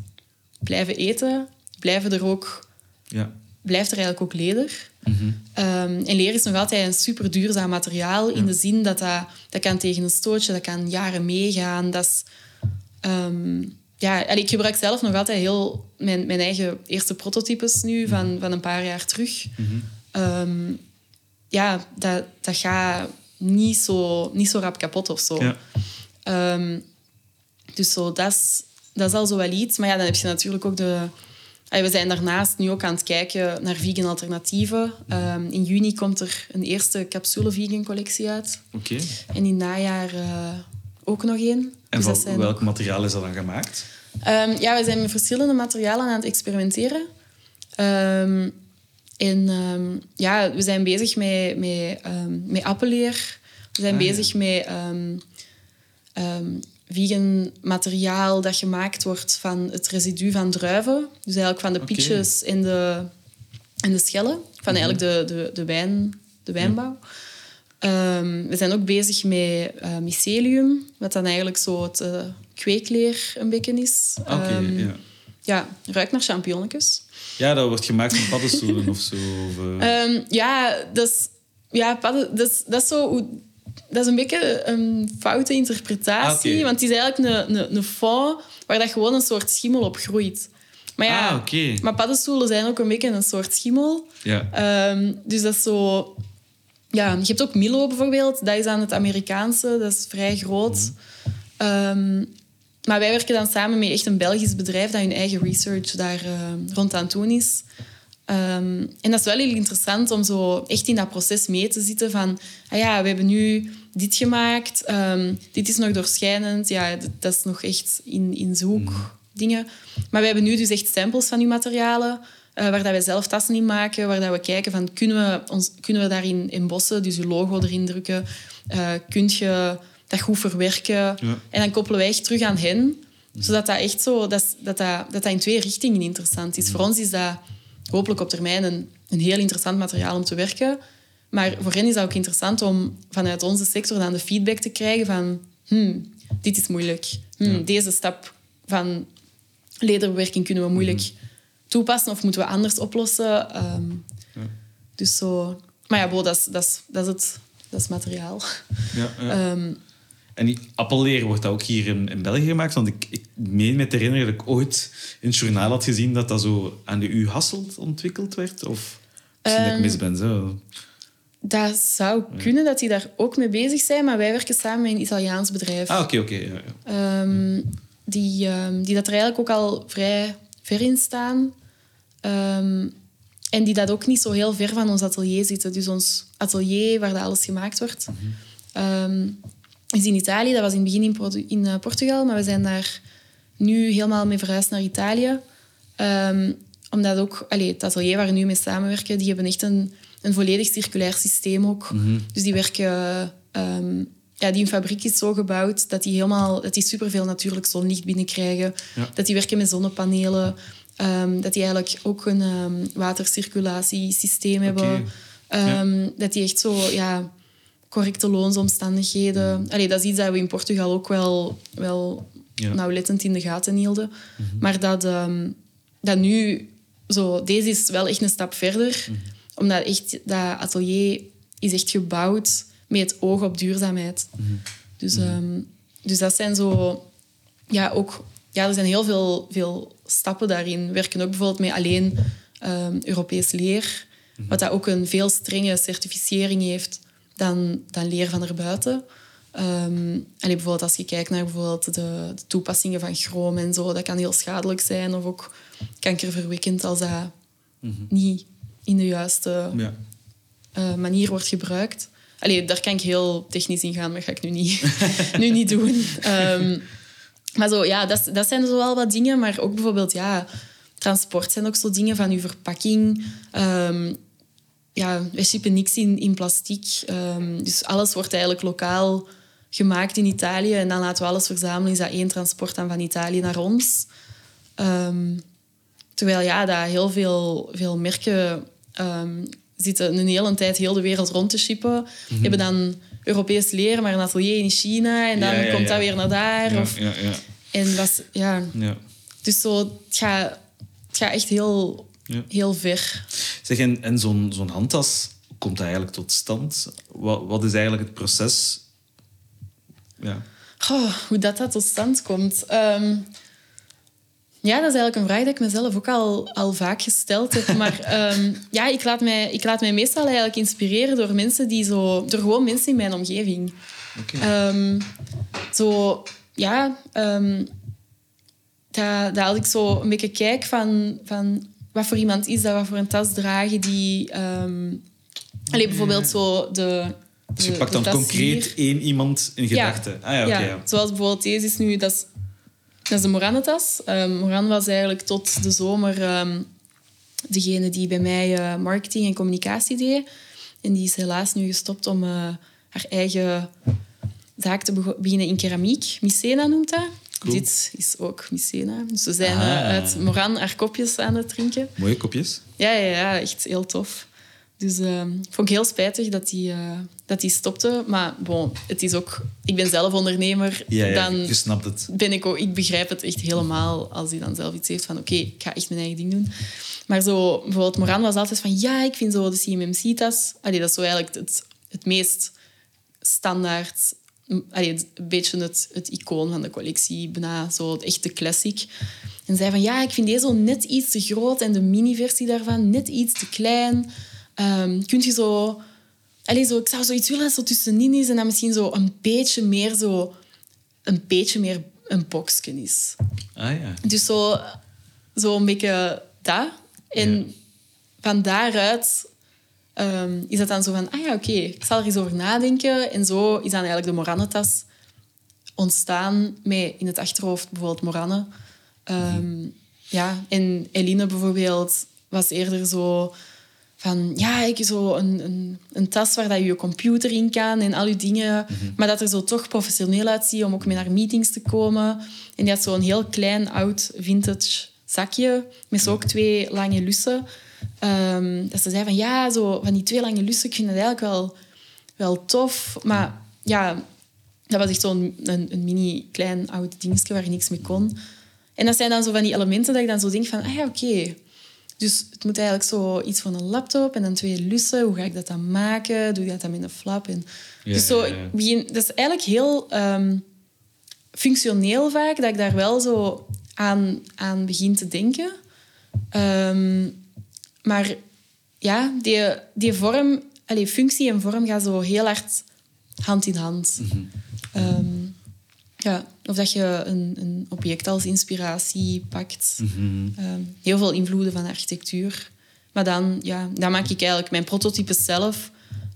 blijven eten, blijven er ook, Ja. blijft er eigenlijk ook leder. Mhm. Ehm, en leer is nog altijd een super duurzaam materiaal in de zin dat, dat dat kan tegen een stootje, dat kan jaren meegaan. Dat is, ehm, ja, ik gebruik zelf nog altijd heel mijn, mijn eigen eerste prototypes nu van, van een paar jaar terug. Ehm, ja, dat, dat gaat niet zo, niet zo rap kapot of zo. Ja. Ehm, dus zo, dat, is, dat is al zo wel iets. Maar ja, dan heb je natuurlijk ook de... Allee, We zijn daarnaast nu ook aan het kijken naar vegan alternatieven. Ehm, in juni komt er een eerste capsule vegan collectie uit. Oké. En in najaar eh, ook nog één. En Dus van zijn- welk materiaal is dat dan gemaakt? Ehm, ja, we zijn met verschillende materialen aan het experimenteren. Ehm, en ehm, ja, we zijn bezig met, met, ehm, met appelleer. We zijn Ah, ja. bezig met ehm, ehm, vegan materiaal dat gemaakt wordt van het residu van druiven. Dus eigenlijk van de Oké. pitjes en de, en de schellen. Van eigenlijk de, de, de, wijn, de wijnbouw. We zijn ook bezig met eh, mycelium, wat dan eigenlijk zo het eh, kweekleer een beetje is. Ehm, ja. ja, ruikt naar champignonnetjes. Ja, dat wordt gemaakt van paddenstoelen of zo. Of, eh, Ehm, ja, dat is, ja, padden- dat is, dat is zo... hoe- Dat is een beetje een foute interpretatie. Ah. Want het is eigenlijk een, een, een fond waar dat gewoon een soort schimmel op groeit. Maar ja, Ah, maar paddenstoelen zijn ook een beetje een soort schimmel. ja. Ehm, dus dat is zo... Ja, je hebt ook Milo bijvoorbeeld. Dat is aan het Amerikaanse. Dat is vrij groot. Ehm, maar wij werken dan samen met echt een Belgisch bedrijf dat hun eigen research daar eh, rond aan doen is. Ehm, en dat is wel heel interessant om zo echt in dat proces mee te zitten van... Ah ja, we hebben nu dit gemaakt. ehm, dit is nog doorschijnend. Ja, dat is nog echt in, in zoek dingen. Maar we hebben nu dus echt samples van uw materialen... eh, waar dat wij zelf tassen in maken. Waar dat we kijken van... Kunnen we, ons, kunnen we daarin in bossen, dus je logo erin drukken? Eh kun je dat goed verwerken? En dan koppelen wij echt terug aan hen zodat dat echt zo, dat, dat, dat, in twee richtingen interessant is. Voor ons is dat hopelijk op termijn een, een heel interessant materiaal om te werken. Maar voor hen is dat ook interessant om vanuit onze sector dan de feedback te krijgen van hmm, dit is moeilijk. Hmm, Deze stap van lederbewerking kunnen we moeilijk toepassen of moeten we anders oplossen. Ehm, Dus zo... Maar ja, bo, dat, is, dat, is, dat, is het, dat is materiaal. ja, ja. En die appelleer wordt dat ook hier in, in België gemaakt? Want ik, ik meen me te herinneren dat ik ooit in het journaal had gezien dat dat zo aan de U Hasselt ontwikkeld werd. Of misschien dat ik Ehm, mis ben. Zo. Dat zou kunnen dat die daar ook mee bezig zijn, maar wij werken samen met een Italiaans bedrijf. Ah, oké, oké. ja, ja. Ehm, die, ehm, die dat er eigenlijk ook al vrij ver in staan. En die dat ook niet zo heel ver van ons atelier zitten. Dus ons atelier, waar dat alles gemaakt wordt, ehm, is in Italië. Dat was in het begin in, Portu- in eh, Portugal, maar we zijn daar nu helemaal mee verhuisd naar Italië. Ehm, omdat ook allee, het atelier waar we nu mee samenwerken, die hebben echt een, een volledig circulair systeem ook. Dus die werken... ehm, ja, die fabriek is zo gebouwd dat die, helemaal, dat die superveel natuurlijk zonlicht binnenkrijgen. Ja. Dat die werken met zonnepanelen. ehm, dat die eigenlijk ook een ehm, watercirculatiesysteem hebben. Dat die echt zo... Ja, correcte loonsomstandigheden. Allee, dat is iets dat we in Portugal ook wel, wel Ja. nauwlettend in de gaten hielden. Maar dat, ehm, dat nu... Zo, deze is wel echt een stap verder. Omdat echt, dat atelier is echt gebouwd met het oog op duurzaamheid. Dus, ehm, dus dat zijn zo... Ja, ook... Ja, er zijn heel veel, veel stappen daarin. We werken ook bijvoorbeeld met alleen ehm, Europees leer. Wat dat ook een veel strenge certificering heeft dan, dan leer van erbuiten. Ehm allee, bijvoorbeeld als je kijkt naar bijvoorbeeld de, de toepassingen van chroom en zo, dat kan heel schadelijk zijn of ook kankerverwekkend als dat niet in de juiste Ja. eh, manier wordt gebruikt. Allee, daar kan ik heel technisch in gaan, maar dat ga ik nu niet, nu niet doen. Ehm, maar zo, ja, dat, dat zijn zo wel wat dingen. Maar ook bijvoorbeeld, ja, transport zijn ook zo dingen van uw verpakking. Ehm, ja, wij shippen niks in, in plastic. Ehm, dus alles wordt eigenlijk lokaal gemaakt in Italië. En dan laten we alles verzamelen. Is dat één transport dan van Italië naar ons. Ehm, terwijl ja, dat heel veel, veel merken ehm, zitten een hele tijd heel de wereld rond te shippen. Mhm. Hebben dan Europees leren, maar een atelier in China. En dan Ja, ja, komt ja. dat weer naar daar. Of, ja, ja. en is, ja, ja. dus zo, het gaat, het gaat echt heel, Ja. heel ver. Zeg, en, en zo'n zo'n handtas, komt dat eigenlijk tot stand? Wat, wat is eigenlijk het proces? Ja. Goh, hoe dat, dat tot stand komt. Ehm, ja, dat is eigenlijk een vraag die ik mezelf ook al, al vaak gesteld heb. Maar ehm, ja, ik laat, mij, ik laat mij meestal eigenlijk inspireren door mensen die zo... Door gewoon mensen in mijn omgeving. Oké. Ehm, zo, ja... ehm, dat, dat als ik zo een beetje kijk van, van wat voor iemand is dat, wat voor een tas dragen die... ehm allee, bijvoorbeeld zo de... dus je pakt dan concreet hier. één iemand in gedachten. ah ja, ja. Zoals bijvoorbeeld deze is nu... Dat is, dat is de Moranne-tas. Ehm, Moran was eigenlijk tot de zomer ehm, degene die bij mij eh, marketing en communicatie deed. En die is helaas nu gestopt om eh, haar eigen zaak te beginnen in keramiek. Mycena noemt dat. Cool. Dit is ook Mycena. Dus we zijn Ah. eh, uit Moran haar kopjes aan het drinken. Mooie kopjes. Ja, ja, ja, echt heel tof. Dus ehm vond ik heel spijtig dat hij eh, dat die stopte. Maar bon, het is ook... Ik ben zelf ondernemer. Ja, ja, dan je snapt het. ben ik ook... Ik begrijp het echt helemaal als hij dan zelf iets heeft van... Oké, ik ga echt mijn eigen ding doen. Maar zo, bijvoorbeeld Moran was altijd van... Ja, ik vind zo de CMMC-tas... Dat is zo eigenlijk het, het meest standaard... Allee, het- een beetje het, het icoon van de collectie. Bijna zo het echte classic. En zei van... Ja, ik vind deze zo net iets te groot. En de mini-versie daarvan net iets te klein. Ehm kunt je zo... Allee, zo, ik zou zoiets willen dat zo tussenin is en dan misschien zo een beetje meer zo... Een beetje meer een boxje is. Ah ja. Dus zo, zo een beetje dat. En Ja. van daaruit ehm, is dat dan zo van... Ah ja, oké, ik zal er eens over nadenken. En zo is dan eigenlijk de Moranne-tas ontstaan met in het achterhoofd bijvoorbeeld Moranne. Ehm, ja, en Eline bijvoorbeeld was eerder zo van... Ja, ik zo een, een, een tas waar dat je je computer in kan en al je dingen. Maar dat er zo toch professioneel uitziet om ook mee naar meetings te komen. En die had zo'n heel klein, oud, vintage zakje met zo ook twee lange lussen. Ehm, dat ze zei van, ja, zo, van die twee lange lussen, ik vind dat eigenlijk wel, wel tof. Maar ja, dat was echt zo'n een, een mini klein oud dingetje waar je niks mee kon. En dat zijn dan zo van die elementen dat ik dan zo denk van, ah ja, oké. Dus het moet eigenlijk zo iets van een laptop en dan twee lussen. Hoe ga ik dat dan maken? Doe ik dat dan met een flap? En Ja, dus zo, ja, ja. ik begin, dat is eigenlijk heel ehm, functioneel vaak, dat ik daar wel zo aan, aan begin te denken. Ehm, maar ja, die, die vorm, allee, functie en vorm gaan zo heel hard hand in hand. Ehm, ja, of dat je een, een object als inspiratie pakt. Ehm, heel veel invloeden van architectuur. Maar dan, ja, dan maak ik eigenlijk mijn prototypes zelf.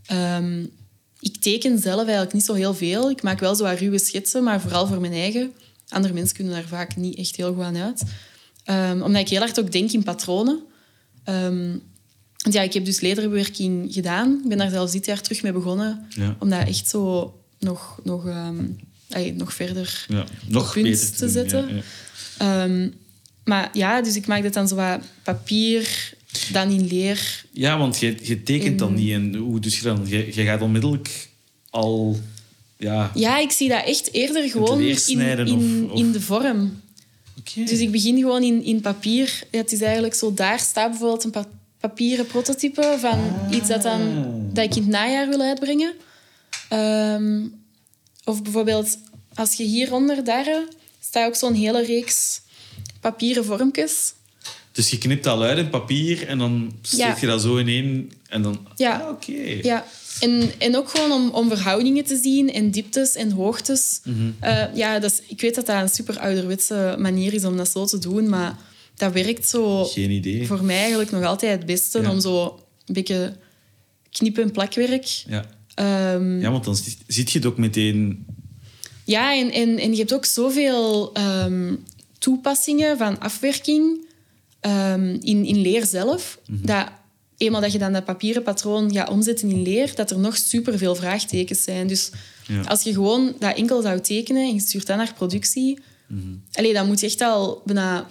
Ehm, ik teken zelf eigenlijk niet zo heel veel. Ik maak wel zo wat ruwe schetsen, maar vooral voor mijn eigen. Andere mensen kunnen daar vaak niet echt heel goed aan uit. Omdat ik heel hard ook denk in patronen. Ehm, want ja, ik heb dus lederbewerking gedaan. Ik ben daar zelfs dit jaar terug mee begonnen. Ja. Om dat echt zo nog, nog, allee, nog verder ja. Nog beter te zetten. Ja. Ehm, maar ja, dus ik maak dat dan zo wat papier, dan in leer. Ja, want je, je tekent dan niet. En hoe doe je dan? Je, je gaat onmiddellijk al... Ja, Ja, ik zie dat echt eerder gewoon in, snijden in, of- of- in de vorm. Dus ik begin gewoon in, in papier. Ja, het is eigenlijk zo, daar staat bijvoorbeeld een pa- papieren prototype van iets dat, dan, dat ik in het najaar wil uitbrengen. Ehm, of bijvoorbeeld, als je hieronder, daar, staat ook zo'n hele reeks papieren vormpjes. Dus je knipt dat uit in papier en dan steek Ja. je dat zo in één en dan... Ja. Ah, oké. Ja, en, en ook gewoon om, om verhoudingen te zien en dieptes en hoogtes. Eh, ja, ik weet dat dat een super ouderwetse manier is om dat zo te doen, maar dat werkt zo Geen idee. voor mij eigenlijk nog altijd het beste Ja. om zo een beetje knip- en plakwerk. Ja. Ehm, ja, want dan zie- ziet je het ook meteen... Ja, en, en, en je hebt ook zoveel ehm, toepassingen van afwerking ehm, in, in leer zelf. Dat eenmaal dat je dan dat papieren patroon gaat omzetten in leer, dat er nog superveel vraagtekens zijn. Dus Ja. als je gewoon dat enkel zou tekenen en je stuurt dat naar productie, allee, dan moet je echt al bijna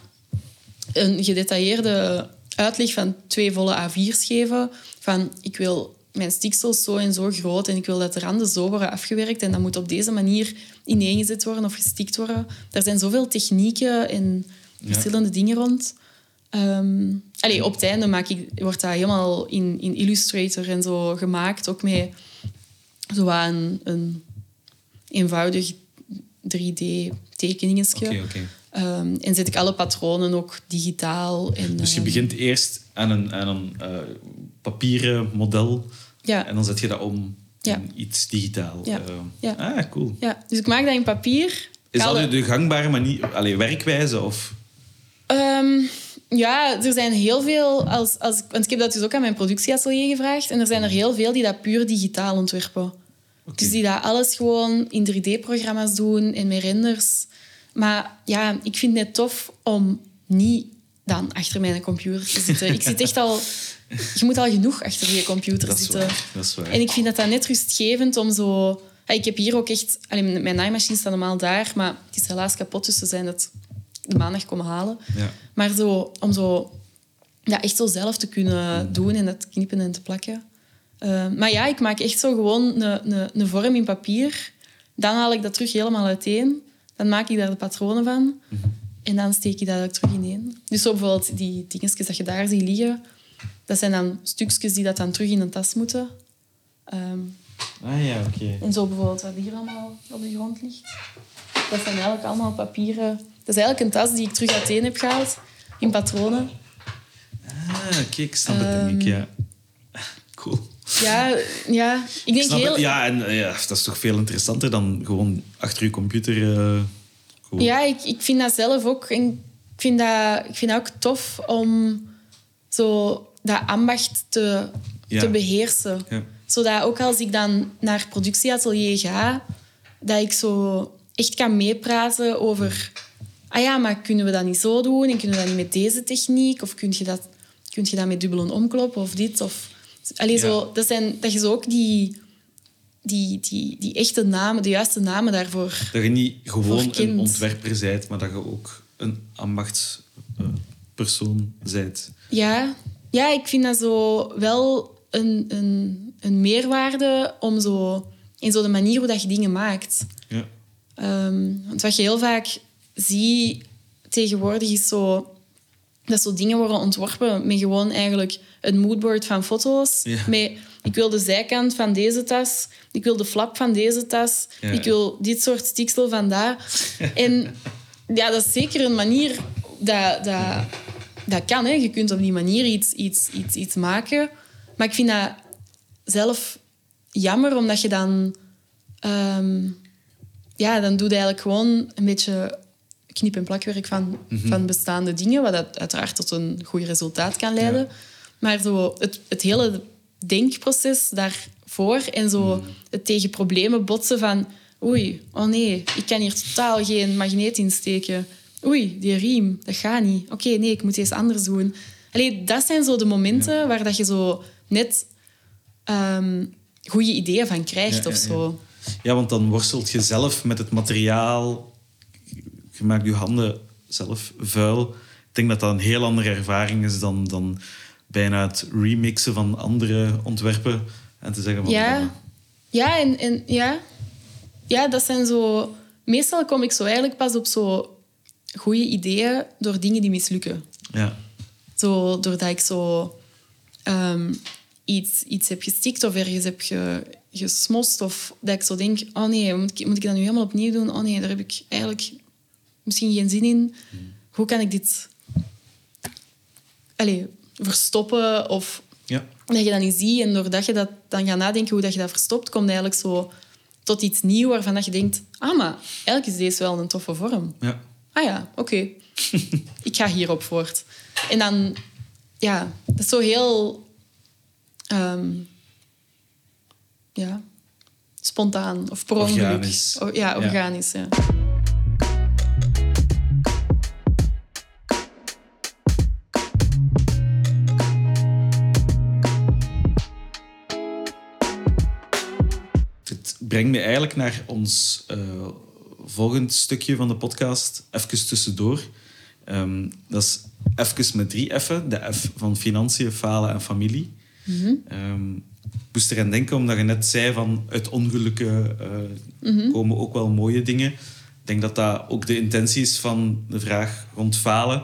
een gedetailleerde uitleg van twee volle A4's geven. Van, ik wil mijn stiksels zo en zo groot en ik wil dat de randen zo worden afgewerkt en dat moet op deze manier ineengezet worden of gestikt worden. Er zijn zoveel technieken en Ja. verschillende dingen rond. Ehm, allee, op het einde maak ik, wordt dat helemaal in, in Illustrator en zo gemaakt. Ook met zo een, een eenvoudig 3D-tekeningetje. Oké, oké. Ehm, en zet ik alle patronen ook digitaal. En, Dus je ehm, begint eerst aan een, aan een eh, papieren model Ja. en dan zet je dat om Ja. in iets digitaal. Ja. Eh, Ja. Ah, cool. Ja, dus ik maak dat in papier. Is dat de- gangbare manier, allee, werkwijze? Of? Ehm, ja, er zijn heel veel... Als, als, ik- want ik heb dat dus ook aan mijn productieatelier gevraagd. En er zijn er heel veel die dat puur digitaal ontwerpen. Dus die dat alles gewoon in 3D-programma's doen en met renders. Maar ja, ik vind het net tof om niet dan achter mijn computer te zitten. Ik zit echt al... Je moet al genoeg achter je computer Dat zitten. waar. Dat is waar. En ik vind dat dat net rustgevend om zo... Ja, ik heb hier ook echt... allee, mijn mijn naaimachine staat normaal daar, maar het is helaas kapot, dus ze zijn het de maandag komen halen. Ja. Maar zo, om zo, ja, echt zo zelf te kunnen doen en dat knippen en te plakken. Eh, maar ja, ik maak echt zo gewoon een, een, een vorm in papier. Dan haal ik dat terug helemaal uiteen. Dan maak ik daar de patronen van. En dan steek ik dat ook terug ineen. Dus zo bijvoorbeeld die dingetjes dat je daar ziet liggen, dat zijn dan stukjes die dat dan terug in een tas moeten. Ehm, Ah ja, oké. en zo bijvoorbeeld wat hier allemaal op de grond ligt. Dat zijn eigenlijk allemaal papieren. Dat is eigenlijk een tas die ik terug uiteen heb gehaald in patronen. Ah, ik snap het denk ik, ja. Cool. Ja, ja. ik denk heel... het. Ja, en eh, ja, dat is toch veel interessanter dan gewoon achter je computer... gewoon- Ja, ik, ik vind dat zelf ook. En ik vind dat, ik vind dat ook tof om zo dat ambacht te, Ja. te beheersen. Ja. Zodat ook als ik dan naar productieatelier ga, dat ik zo echt kan meepraten over... Ah ja, maar kunnen we dat niet zo doen? En kunnen we dat niet met deze techniek? Of kun je dat, kun je dat met dubbel omkloppen? Of dit? Of... Allee, Ja. zo, dat, zijn, dat je zo ook die, die, die, die echte namen, de juiste namen daarvoor... Dat je niet gewoon een ontwerper bent, maar dat je ook een ambachtspersoon bent. Ja, ja, ik vind dat zo wel een, een, een meerwaarde om zo, in zo de manier hoe dat je dingen maakt. Ja. Ehm, want wat je heel vaak ziet tegenwoordig is zo... Dat zo dingen worden ontworpen met gewoon eigenlijk een moodboard van foto's. Ja. Met, ik wil de zijkant van deze tas. Ik wil de flap van deze tas. Ja. Ik wil dit soort stiksel van daar. en ja, dat is zeker een manier dat... dat dat kan, hè. je kunt op die manier iets, iets, iets, iets maken. Maar ik vind dat zelf jammer, omdat je dan... ehm, ja, dan doe je eigenlijk gewoon een beetje knip- en plakwerk van, van bestaande dingen, wat dat uiteraard tot een goed resultaat kan leiden. Ja. Maar zo het, het hele denkproces daarvoor en zo het tegen problemen botsen van... Oei, oh nee, ik kan hier totaal geen magneet insteken. Oei, die riem, dat gaat niet. Oké, nee, ik moet eens anders doen. Allee, dat zijn zo de momenten waar dat je zo net ehm goede ideeën van krijgt Ja, of zo. Ja, want dan worstelt je zelf met het materiaal. Je maakt je handen zelf vuil. Ik denk dat dat een heel andere ervaring is dan, dan bijna het remixen van andere ontwerpen. En te zeggen van... Ja, ja, en, en ja. ja, dat zijn zo. Meestal kom ik zo eigenlijk pas op zo goede ideeën door dingen die mislukken. Ja, Zo, doordat ik zo ehm, iets, iets heb gestikt of ergens heb ge, gesmost. Of dat ik zo denk, oh nee, moet ik, moet ik dat nu helemaal opnieuw doen? Oh nee, daar heb ik eigenlijk misschien geen zin in. Hoe kan ik dit Allee, verstoppen? Of ja. dat je dat niet ziet. En doordat je dat dan gaat nadenken hoe dat je dat verstopt, komt eigenlijk zo tot iets nieuws waarvan dat je denkt, ah, maar eigenlijk is deze wel een toffe vorm. ja. Ah ja, oké. ik ga hierop voort. En dan, ja, dat is zo heel... ehm, ja, spontaan of per ongeluk. Organisch. Ja, organisch, ja. Brengt me eigenlijk naar ons uh, volgend stukje van de podcast. Even tussendoor. Um, dat is even met drie F'en. De F van financiën, falen en familie. Mm -hmm. ik moest eraan denken, omdat je net zei van uit ongelukken uh, mm komen ook wel mooie dingen. Ik denk dat dat ook de intentie is van de vraag rond falen.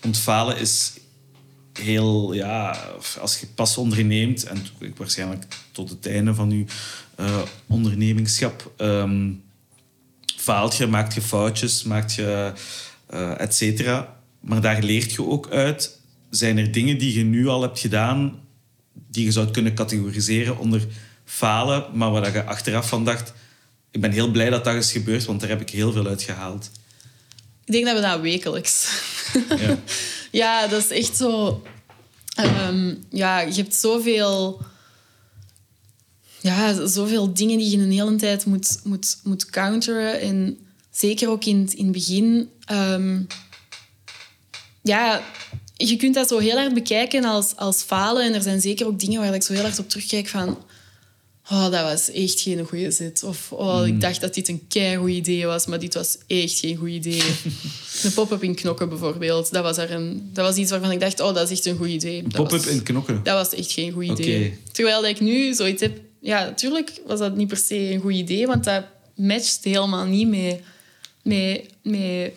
Want falen is heel, ja, als je pas onderneemt, en waarschijnlijk tot het einde van je uh, ondernemingschap, um, faalt je, maakt je foutjes, maakt je, uh, et cetera. Maar daar leert je ook uit. Zijn er dingen die je nu al hebt gedaan, die je zou kunnen categoriseren onder falen, maar waar je achteraf van dacht, ik ben heel blij dat dat is gebeurd, want daar heb ik heel veel uit gehaald. Ik denk dat we dat wekelijks. Ja, ja dat is echt zo. Um, ja, je hebt zoveel. Ja, zoveel dingen die je een hele tijd moet, moet, moet counteren. En zeker ook in, in het begin. Um, ja, je kunt dat zo heel hard bekijken als, als falen. En er zijn zeker ook dingen waar ik zo heel hard op terugkijk van... Oh, dat was echt geen goede zit. Of oh, ik hmm. dacht dat dit een keigoed idee was, maar dit was echt geen goed idee. een pop-up in knokken bijvoorbeeld. Dat was, er een, dat was iets waarvan ik dacht, oh, dat is echt een goed idee. Pop-up in knokken? Dat was echt geen goed idee. Terwijl dat ik nu zoiets heb... Ja, natuurlijk was dat niet per se een goed idee, want dat matcht helemaal niet mee, mee, mee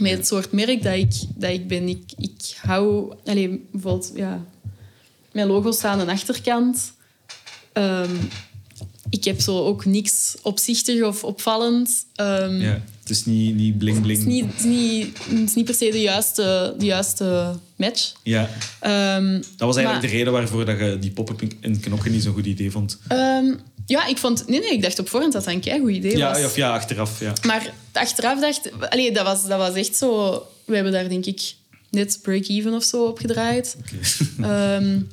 met het soort merk dat ik, dat ik ben. Ik, ik hou... Allez, bijvoorbeeld, ja... Mijn logo staat aan de achterkant. Um, ik heb zo ook niks opzichtig of opvallend. Um, ja, het is niet, niet bling bling. Het is niet, het is niet, het is niet per se de juiste, de juiste match. Ja. Um, dat was eigenlijk de reden waarvoor dat je die pop-up in knokken niet zo'n goed idee vond. Ja, ik vond... Nee, nee, ik dacht op voorhand dat dat een kei goed idee ja, was. Of ja, achteraf, ja. Maar achteraf dacht... Allee, dat was, dat was echt zo... We hebben daar, denk ik, net break-even of zo op gedraaid. Okay. Um,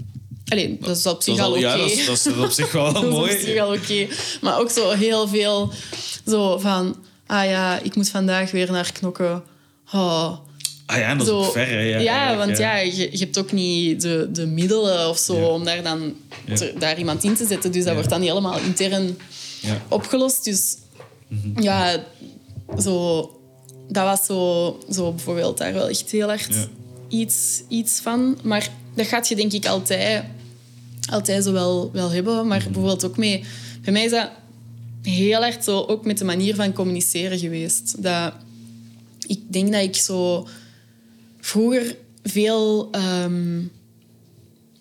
allee, dat is op zich al oké. Ja, dat is, dat is op zich wel mooi. dat is op zich al oké. Maar ook zo heel veel zo van... Ah ja, ik moet vandaag weer naar knokken. Oh, Ah ja, dat is ook ver. Ja, ja, want ja. je, je, hebt ook niet de, de middelen of zo om daar dan daar iemand in te zetten. Dus dat wordt dan helemaal intern opgelost. Dus mhm. ja, zo, dat was zo, zo bijvoorbeeld daar wel echt heel erg iets, iets van. Maar dat gaat je denk ik altijd, altijd zo wel, wel hebben. Maar mhm. bijvoorbeeld ook mee... Bij mij is dat heel erg zo ook met de manier van communiceren geweest. Dat, ik denk dat ik zo vroeger veel, um,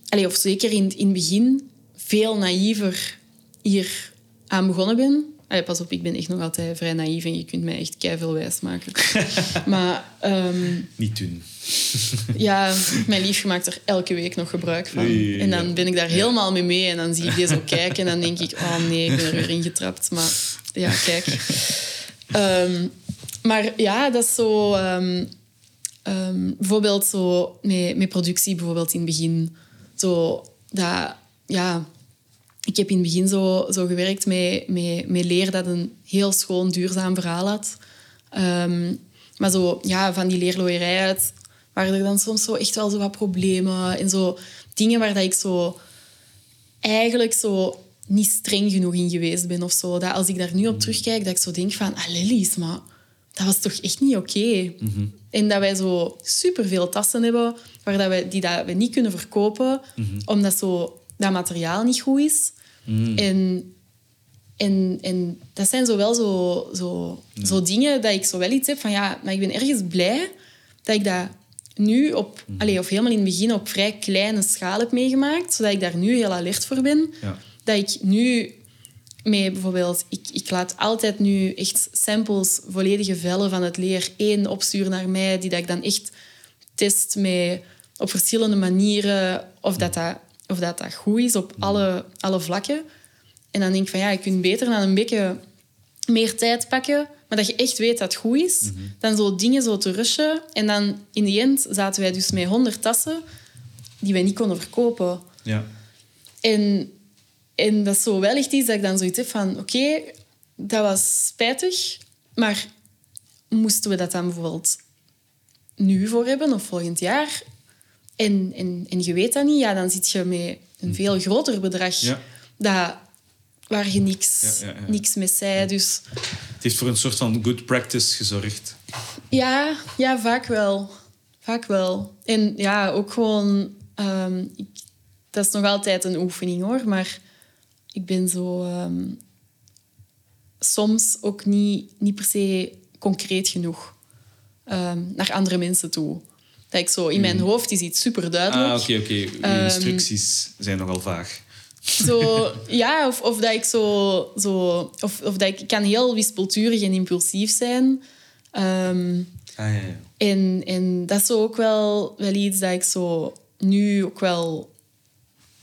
allez, of zeker in, in het begin, veel naïver hier aan begonnen ben. Allee, pas op, ik ben echt nog altijd vrij naïef en je kunt mij echt veel wijs maken. maar... Um, Niet doen. ja, mijn lief maakt er elke week nog gebruik van. en dan ben ik daar helemaal mee mee en dan zie ik die zo kijken en dan denk ik, oh nee, ik ben er weer ingetrapt. Maar ja, kijk. Um, maar ja, dat is zo... Ehm, bijvoorbeeld zo met, met productie, bijvoorbeeld in het begin. Zo, dat, ja, ik heb in het begin zo, zo gewerkt met, met, met leer dat een heel schoon, duurzaam verhaal had. Um, maar zo, ja, van die leerlooierij uit waren er dan soms zo echt wel zo wat problemen en zo dingen waar dat ik zo eigenlijk zo niet streng genoeg in geweest ben of zo. Dat als ik daar nu op terugkijk, dat ik zo denk van, ah, Lilies, maar dat was toch echt niet oké. Mhm. En dat wij zo superveel tassen hebben waar dat wij, die dat we niet kunnen verkopen, mm omdat zo, dat materiaal niet goed is. Mhm. En, en, en dat zijn zo wel zo, zo, zo dingen dat ik zo wel iets heb van ja, maar ik ben ergens blij dat ik dat nu op, mm allez, of helemaal in het begin op vrij kleine schaal heb meegemaakt, zodat ik daar nu heel alert voor ben. Ja. Dat ik nu met bijvoorbeeld, ik, ik laat altijd nu echt samples, volledige vellen van het leer één opsturen naar mij, die dat ik dan echt test met, op verschillende manieren of dat, dat, of dat, dat goed is op alle, alle vlakken. En dan denk ik van ja, je kunt beter dan een beetje meer tijd pakken, maar dat je echt weet dat het goed is, mhm. dan zo dingen zo te rushen. En dan in de end zaten wij dus met honderd tassen die wij niet konden verkopen. Ja. En en dat is zo wel echt iets dat ik dan zoiets heb van... Oké, dat was spijtig, maar moesten we dat dan bijvoorbeeld nu voor hebben of volgend jaar? En, en, en je weet dat niet, ja, dan zit je met een veel groter bedrag dat, waar je niks, Ja, ja, ja. niks mee zei. Dus Het heeft voor een soort van good practice gezorgd. ja, ja, vaak wel. Vaak wel. En ja, ook gewoon... ehm, ik, dat is nog altijd een oefening, hoor. Maar ik ben zo... ehm, soms ook niet, niet per se concreet genoeg ehm, naar andere mensen toe. Dat ik zo... In mijn hoofd is iets super duidelijk. Ah, oké, oké. Uw Ehm, instructies zijn nogal vaag. Zo, ja, of, of dat ik zo... zo of, of dat ik, ik kan heel wispelturig en impulsief zijn. Ehm, Ah, ja, ja. en, en dat is zo ook wel, wel iets dat ik zo nu ook wel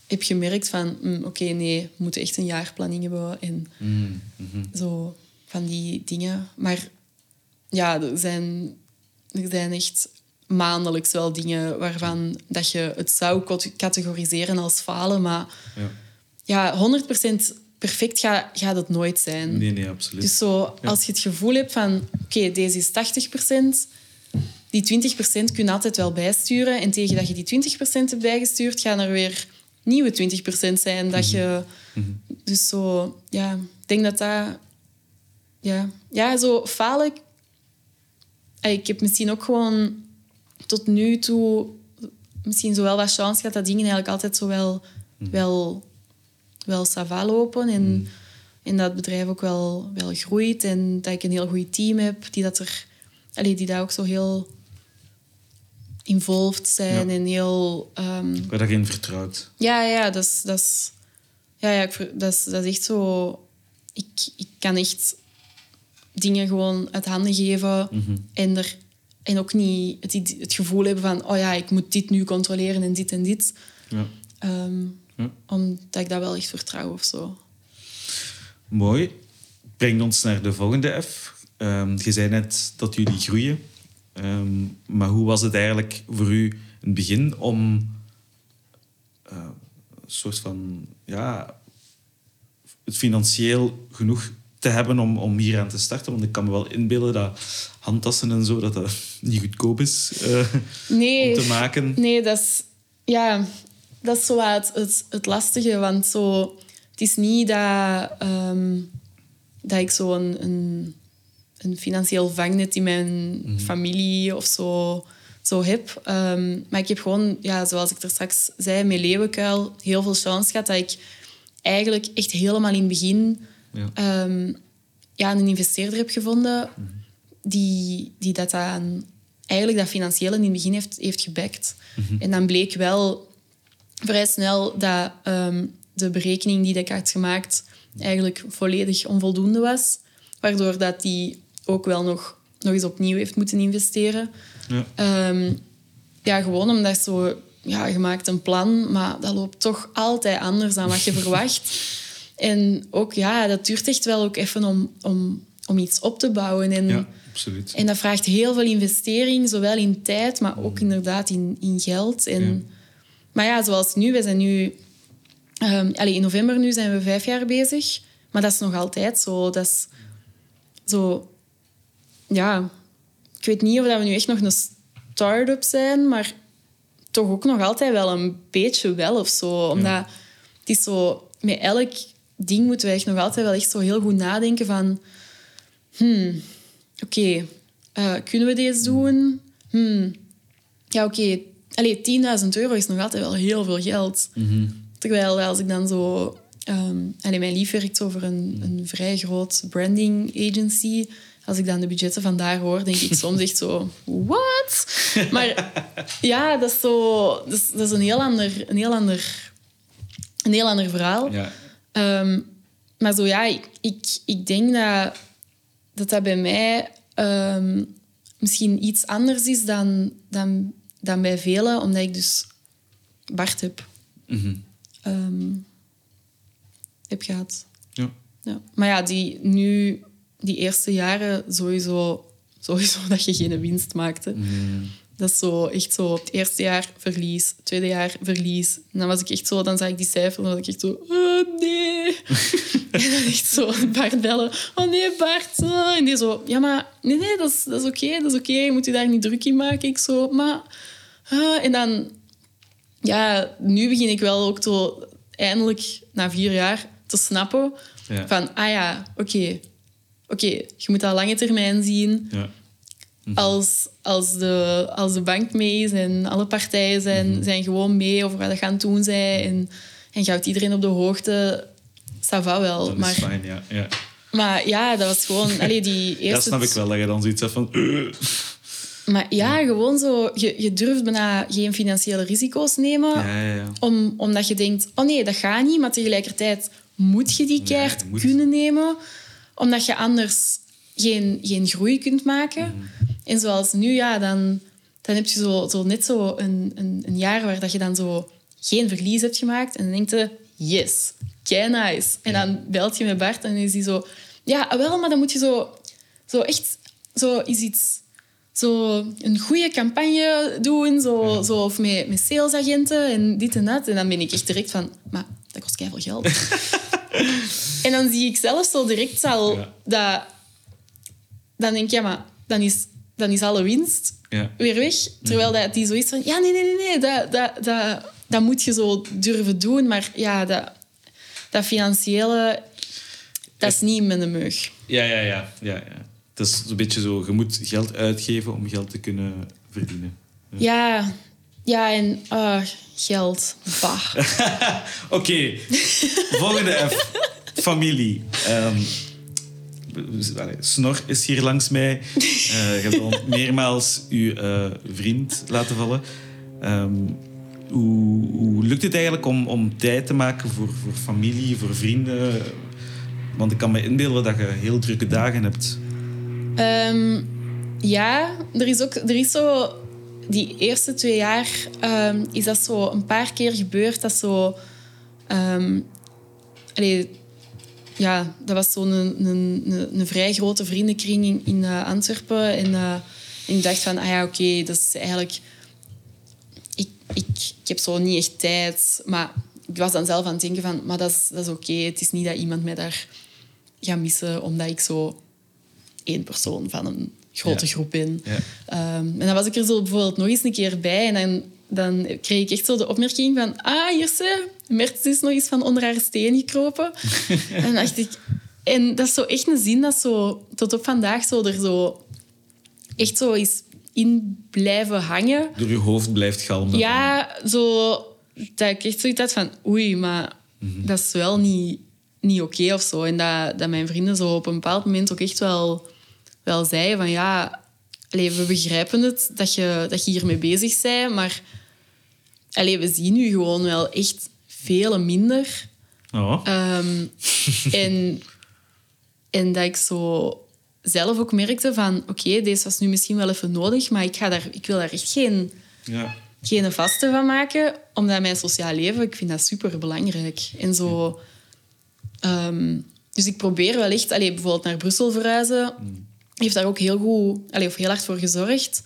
heb gemerkt van... mm, Oké, nee, we moeten echt een jaarplanning hebben. En Mm, mhm. zo van die dingen. Maar ja, er zijn, er zijn echt maandelijks wel dingen waarvan dat je het zou categoriseren als falen. Maar Ja. ja, 100% perfect gaat, gaat het nooit zijn. Nee, nee, absoluut. Dus zo, als je het gevoel hebt van... Oké, deze is 80%. Die 20% kun je altijd wel bijsturen. En tegen dat je die 20% hebt bijgestuurd... gaan er weer nieuwe 20% zijn. Dat je... Dus zo... Ja, ik denk dat dat... Ja, ja zo falen... Ik heb misschien ook gewoon tot nu toe... Misschien zo wel wat chance gehad dat dingen eigenlijk altijd zo wel... wel wel sava lopen. En, en dat het bedrijf ook wel, wel groeit. En dat ik een heel goed team heb die, dat er, allee, die daar ook zo heel involved zijn. Ja. En heel... ehm, Waar dat je in vertrouwt. ja, ja, dat is... Dat is ja, ja, ik dat is, dat is echt zo... Ik, ik kan echt dingen gewoon uit handen geven en, er, en ook niet het, gevoel hebben van oh ja, ik moet dit nu controleren en dit en dit. Ja. Ehm, Ja. Omdat ik dat wel echt vertrouw of zo. Mooi. Brengt ons naar de volgende F. Ehm, je zei net dat jullie groeien. Ehm, maar hoe was het eigenlijk voor u in het begin om eh, een soort van ja, het financieel genoeg te hebben om, om hier aan te starten? Want ik kan me wel inbeelden dat handtassen en zo, dat dat niet goedkoop is eh, Nee, om te maken. Nee, dat is, ja, dat is zo het, het, het lastige. Want zo, het is niet dat, ehm, dat ik zo een, een, een financieel vangnet in mijn familie of zo, zo heb. Ehm, maar ik heb gewoon, ja, zoals ik er straks zei, met Leeuwenkuil heel veel chance gehad dat ik eigenlijk echt helemaal in het begin Ja. ehm, ja, een investeerder heb gevonden die, die dat dan eigenlijk dat financiële in het begin heeft, heeft gebackt. En dan bleek wel vrij snel dat ehm, de berekening die ik had gemaakt eigenlijk volledig onvoldoende was. Waardoor dat die ook wel nog, nog eens opnieuw heeft moeten investeren. Ja. Ehm, ja, gewoon omdat zo... Ja, je maakt een plan, maar dat loopt toch altijd anders dan wat je verwacht. En ook, ja, dat duurt echt wel ook even om, om, om iets op te bouwen. En, ja, absoluut. en dat vraagt heel veel investering, zowel in tijd, maar ook inderdaad in, in geld. En, Ja. Maar ja, zoals nu, we zijn nu... allee, in november nu zijn we vijf jaar bezig. Maar dat is nog altijd zo. Dat is zo... Ja, ik weet niet of dat we nu echt nog een start-up zijn, maar toch ook nog altijd wel een beetje wel of zo. Omdat het is zo... Met elk ding moeten we echt nog altijd wel echt zo heel goed nadenken van... Hmm, oké, eh, kunnen we deze doen? Hmm, ja, oké. Allee, 10.000 euro is nog altijd wel heel veel geld. Terwijl als ik dan zo... allee, mijn lief werkt over een, een vrij groot branding agency. Als ik dan de budgetten van daar hoor, denk ik soms echt zo... What? Maar ja, dat is zo... Dat is, dat is een, heel ander, een, heel ander, een heel ander verhaal. Ja. Ehm, maar zo ja, ik, ik, ik denk dat, dat dat bij mij ehm, misschien iets anders is dan, dan, dan bij velen, omdat ik dus Bart heb, Mhm. ehm, heb gehad. ja. Ja. Maar ja, die, nu, die eerste jaren sowieso, sowieso dat je geen winst maakte. Dat is zo echt zo, het eerste jaar verlies, het tweede jaar verlies. En dan was ik echt zo, dan zag ik die cijfer en dan was ik echt zo, oh nee. en dan echt zo Bart bellen, oh nee Bart. ah. En die zo, ja maar, nee nee, dat is, dat is oké, dat is oké. Je moet je daar niet druk in maken. Ik zo, maar... ah. En dan, ja, nu begin ik wel ook zo, eindelijk, na vier jaar, te snappen. Ja. Van, ah ja, oké. Oké, je moet dat lange termijn zien. Ja. Als, als, de, als de bank mee is en alle partijen zijn, zijn gewoon mee over wat dat gaan doen zijn. En, en houdt iedereen op de hoogte. Ça va wel. Dat maar, is fijn, ja. ja. maar ja, dat was gewoon... Allee, die eerste Dat snap ik wel, dat je dan zoiets hebt van... Maar ja, gewoon zo... Je, je durft bijna geen financiële risico's nemen. Ja. Om, omdat je denkt, oh nee, dat gaat niet. Maar tegelijkertijd moet je die moet. kunnen nemen. Omdat je anders geen, geen groei kunt maken. Mhm. En zoals nu, ja, dan, dan heb je zo, zo net zo een, een, een jaar waar dat je dan zo geen verlies hebt gemaakt. En dan denk je, yes, kei nice. En dan belt je met Bart en is hij zo... Ja, ah, wel, maar dan moet je zo, zo echt... Zo is iets... Zo een goede campagne doen, zo, zo, of met, met salesagenten en dit en dat. En dan ben ik echt direct van, maar dat kost keihard geld. en dan zie ik zelf zo direct al Ja. dat... Dan denk ik, ja, maar dan is, dan is alle winst Ja. weer weg. Terwijl dat die zoiets van, ja, nee, nee, nee, nee, dat, dat, dat, dat moet je zo durven doen. Maar ja, dat, dat financiële, dat is niet met een meug. Ja, ja, ja, ja, ja. Het is een beetje zo, je moet geld uitgeven om geld te kunnen verdienen. Ja, ja en ah, geld. Bah. Oké, volgende F. Familie. Ehm, allee, Snor is hier langs mij. Eh, je hebt al meermaals uw eh, vriend laten vallen. Ehm, hoe, hoe lukt het eigenlijk om, om tijd te maken voor, voor familie, voor vrienden? Want ik kan me inbeelden dat je heel drukke dagen hebt. Ehm, ja, er is ook er is zo... Die eerste twee jaar ehm, is dat zo een paar keer gebeurd. Dat zo... allee, ja, dat was zo'n een, een, een, vrij grote vriendenkring in, in eh, Antwerpen. En, eh, en ik dacht van, ah ja, oké, dat is eigenlijk... Ik, ik, ik heb zo niet echt tijd. Maar ik was dan zelf aan het denken van, maar dat is, dat is oké. Het is niet dat iemand mij daar gaat missen, omdat ik zo één persoon van een grote Ja. groep ben. Ja. Ehm, en dan was ik er zo bijvoorbeeld nog eens een keer bij en dan, dan kreeg ik echt zo de opmerking van ah, Jirse, Mertens is nog eens van onder haar steen gekropen. en dan dacht ik... En dat is zo echt een zin dat zo tot op vandaag zo er zo echt zo is in blijven hangen. Door je hoofd blijft galmen. Ja, zo dat ik echt zoiets had van oei, maar dat is wel niet, niet oké of zo. En dat, dat mijn vrienden zo op een bepaald moment ook echt wel, wel zeiden van ja, we begrijpen het dat je, dat je hiermee bezig bent, maar allee, we zien nu gewoon wel echt veel minder. Oh. Ehm, en, en dat ik zo zelf ook merkte van oké, deze was nu misschien wel even nodig, maar ik, ga daar, ik wil daar echt geen Ja. geen vaste van maken, omdat mijn sociaal leven, ik vind dat super belangrijk. En zo, ehm, dus ik probeer wel echt, allee, bijvoorbeeld naar Brussel verhuizen, heeft daar ook heel goed, allee, of heel hard voor gezorgd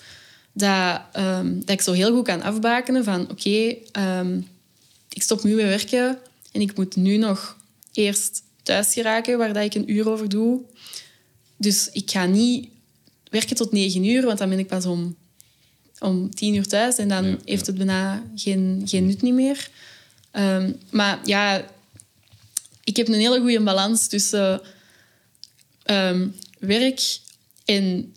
dat, ehm, dat ik zo heel goed kan afbakenen van oké, ehm, ik stop nu met werken en ik moet nu nog eerst thuis geraken, waar dat ik een uur over doe. Dus ik ga niet werken tot negen uur, want dan ben ik pas om om tien uur thuis en dan Ja, heeft het bijna geen, geen nut niet meer. Ehm, maar ja, ik heb een hele goede balans tussen werk en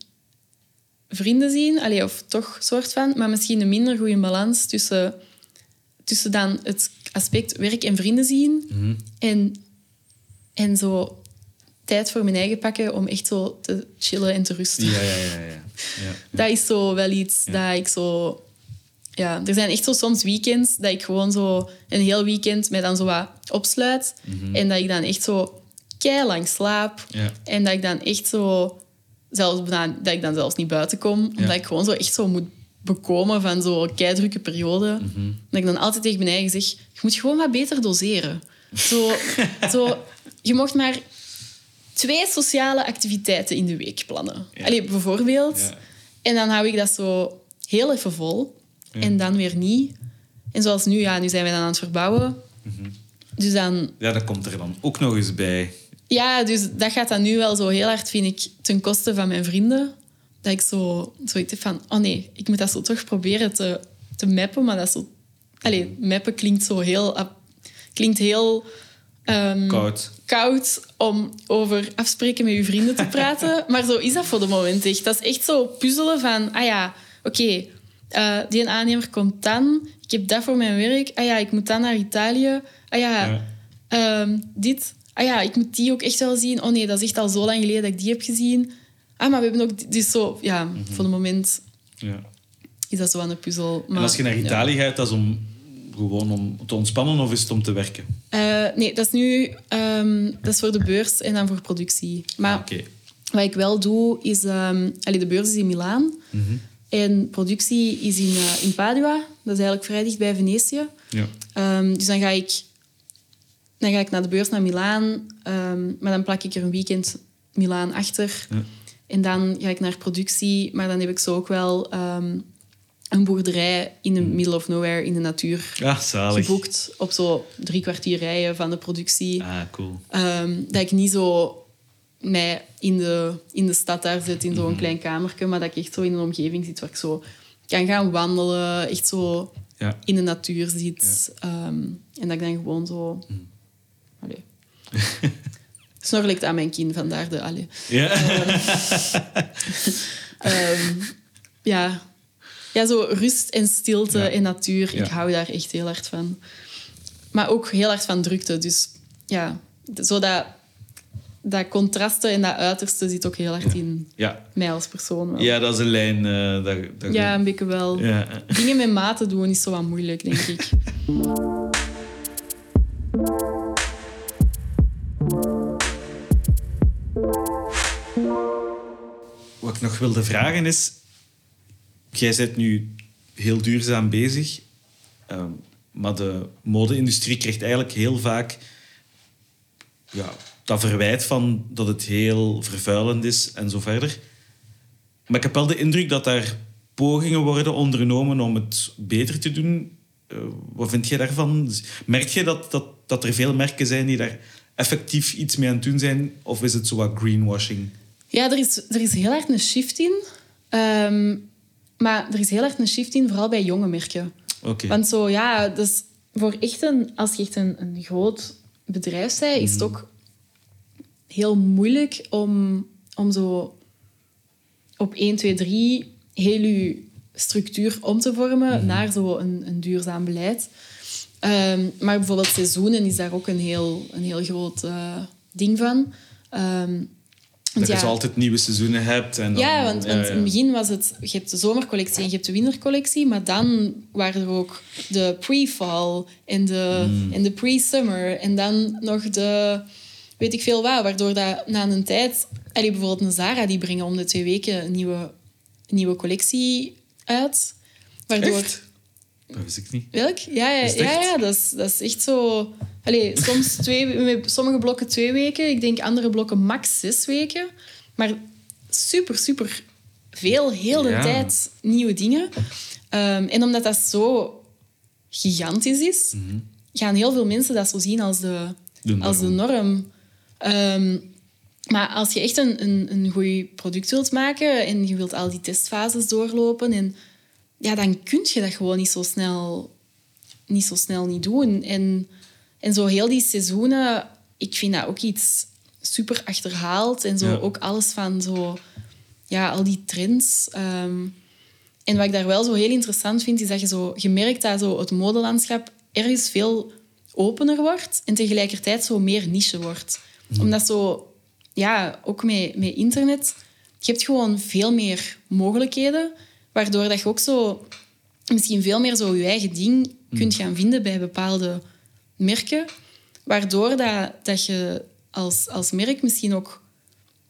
vrienden zien. Allee, of toch soort van. Maar misschien een minder goede balans tussen, tussen dan het aspect werk en vrienden zien. Mhm. En, en zo tijd voor mijn eigen pakken om echt zo te chillen en te rusten. Ja, ja, ja. ja. ja. Dat is zo wel iets dat ik zo... Ja, er zijn echt zo soms weekends dat ik gewoon zo een heel weekend mij dan zo wat opsluit. En dat ik dan echt zo lang slaap. Ja. En dat ik dan echt zo... Zelfs, dat ik dan zelfs niet buiten kom. Omdat Ja. ik gewoon zo echt zo moet bekomen van zo'n keidrukke periode. Dat ik dan altijd tegen mijn eigen zeg... Je moet gewoon wat beter doseren. Zo, zo, je mocht maar twee sociale activiteiten in de week plannen. Ja. Allee, bijvoorbeeld. Ja. En dan hou ik dat zo heel even vol. En dan weer niet. En zoals nu, ja, nu zijn wij dan aan het verbouwen. Mhm. Dus dan... ja, dat komt er dan ook nog eens bij. Ja, dus dat gaat dan nu wel zo heel hard, vind ik, ten koste van mijn vrienden. Dat ik zo zoiets heb van... Oh nee, ik moet dat zo toch proberen te, te mappen. Maar dat zo... Allee, mappen klinkt zo heel... Klinkt heel ehm, Koud. koud om over afspreken met je vrienden te praten. maar zo is dat voor de moment echt. Dat is echt zo puzzelen van, ah ja, oké, eh, die aannemer komt dan. Ik heb dat voor mijn werk. Ah ja, ik moet dan naar Italië. Ah ja, Ja. ehm, dit. Ah ja, ik moet die ook echt wel zien. Oh nee, dat is echt al zo lang geleden dat ik die heb gezien. Ah, maar we hebben ook... die- Dus zo, ja, voor de moment Ja. is dat zo aan de puzzel. Maar, En als je naar ja. Italië gaat, dat is om gewoon om te ontspannen of is het om te werken? Eh, nee, dat is nu ehm, dat is voor de beurs en dan voor productie. Maar Ah, Oké. wat ik wel doe, is... ehm allee, de beurs is in Milaan. En productie is in, eh, in Padua. Dat is eigenlijk vrij dicht bij Venetië. Ja. Ehm, dus dan ga, ik, dan ga ik naar de beurs naar Milaan. ehm, maar dan plak ik er een weekend Milaan achter. Ja. En dan ga ik naar productie. Maar dan heb ik zo ook wel ehm, een boerderij in the middle of nowhere in de natuur Ah, zalig. geboekt. Op zo drie kwartier rijden van de productie. Ah, cool. Ehm, dat ik niet zo mij in de, in de stad daar zit, in zo'n klein kamertje, maar dat ik echt zo in een omgeving zit waar ik zo kan gaan wandelen, echt zo Ja. in de natuur zit. En dat ik dan gewoon zo... Allee. Snorkel ik aan mijn kin, vandaar de... Allee. Ja. Ehm, ja. ja, zo rust en stilte Ja. en natuur. Ik hou daar echt heel hard van. Maar ook heel hard van drukte. Dus ja, zo dat, dat contrasten en dat uiterste zit ook heel hard in ja. mij als persoon. Wel. Ja, dat is een lijn. eh dat, dat Ja, een beetje wel. Ja. Dingen met mate doen is zo wat moeilijk, denk ik. wilde vragen is... Jij bent nu heel duurzaam bezig. ehm, maar de mode-industrie krijgt eigenlijk heel vaak... Ja, dat verwijt van dat het heel vervuilend is en zo verder. Maar ik heb wel de indruk dat daar pogingen worden ondernomen om het beter te doen. Eh, wat vind jij daarvan? Merk je dat, dat, dat er veel merken zijn die daar effectief iets mee aan het doen zijn? Of is het zo wat greenwashing? Ja, er is, er is heel erg een shift in. Ehm, maar er is heel erg een shift in, vooral bij jonge merken. Oké. Want zo, ja, dus voor echt een, als je echt een, een groot bedrijf bent, is het ook heel moeilijk om, om zo op 1, 2, 3 heel je structuur om te vormen naar zo een, een duurzaam beleid. Ehm, maar bijvoorbeeld seizoenen is daar ook een heel, een heel groot eh, ding van. Ehm, Dat je zo altijd nieuwe seizoenen hebt. En dan, ja, want, want ja, ja. in het begin was het... Je hebt de zomercollectie en je hebt de wintercollectie. Maar dan waren er ook de pre-fall en de, Hmm. en de pre-summer. En dan nog de... Weet ik veel wat. Waardoor dat na een tijd... Allee, bijvoorbeeld een Zara, die brengen om de twee weken een nieuwe, een nieuwe collectie uit. Waardoor... Echt? Dat wist ik niet. Welk? Ja, ja, ja, ja dat, is, dat is echt zo... Allee, soms twee, met sommige blokken twee weken. Ik denk andere blokken max zes weken. Maar super, super veel, heel de Ja. tijd nieuwe dingen. Ehm, en omdat dat zo gigantisch is, gaan heel veel mensen dat zo zien als de, De norm. als de norm. Ehm, maar als je echt een, een, een goed product wilt maken en je wilt al die testfases doorlopen, en, ja, dan kun je dat gewoon niet zo snel niet, zo snel niet doen. En, en zo heel die seizoenen, ik vind dat ook iets super achterhaald. En zo Ja. ook alles van zo, ja, al die trends. Ehm, en wat ik daar wel zo heel interessant vind, is dat je zo, je merkt dat zo het modelandschap ergens veel opener wordt en tegelijkertijd zo meer niche wordt. Omdat zo, ja, ook met, met internet, je hebt gewoon veel meer mogelijkheden, waardoor dat je ook zo misschien veel meer zo je eigen ding kunt gaan vinden bij bepaalde merken, waardoor dat, dat je als, als merk misschien ook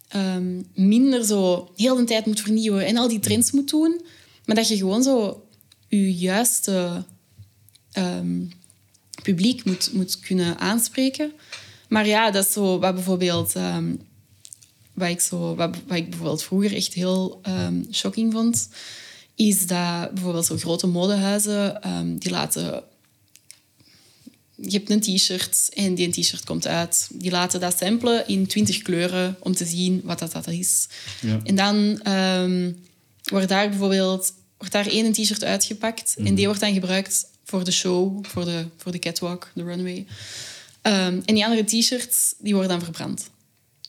ehm, minder zo heel de tijd moet vernieuwen en al die trends moet doen, maar dat je gewoon zo je juiste ehm, publiek moet, moet kunnen aanspreken. Maar ja, dat is zo wat bijvoorbeeld... ehm, wat, ik zo, wat, wat ik bijvoorbeeld vroeger echt heel shocking vond, is dat bijvoorbeeld zo grote modehuizen, ehm, die laten... Je hebt een t-shirt en die t-shirt komt uit. Die laten dat samplen in 20 kleuren om te zien wat dat, dat is. Ja. En dan ehm, wordt daar bijvoorbeeld wordt daar één t-shirt uitgepakt en die wordt dan gebruikt voor de show, voor de, voor de catwalk, de runway. Ehm, en die andere t-shirts, die worden dan verbrand.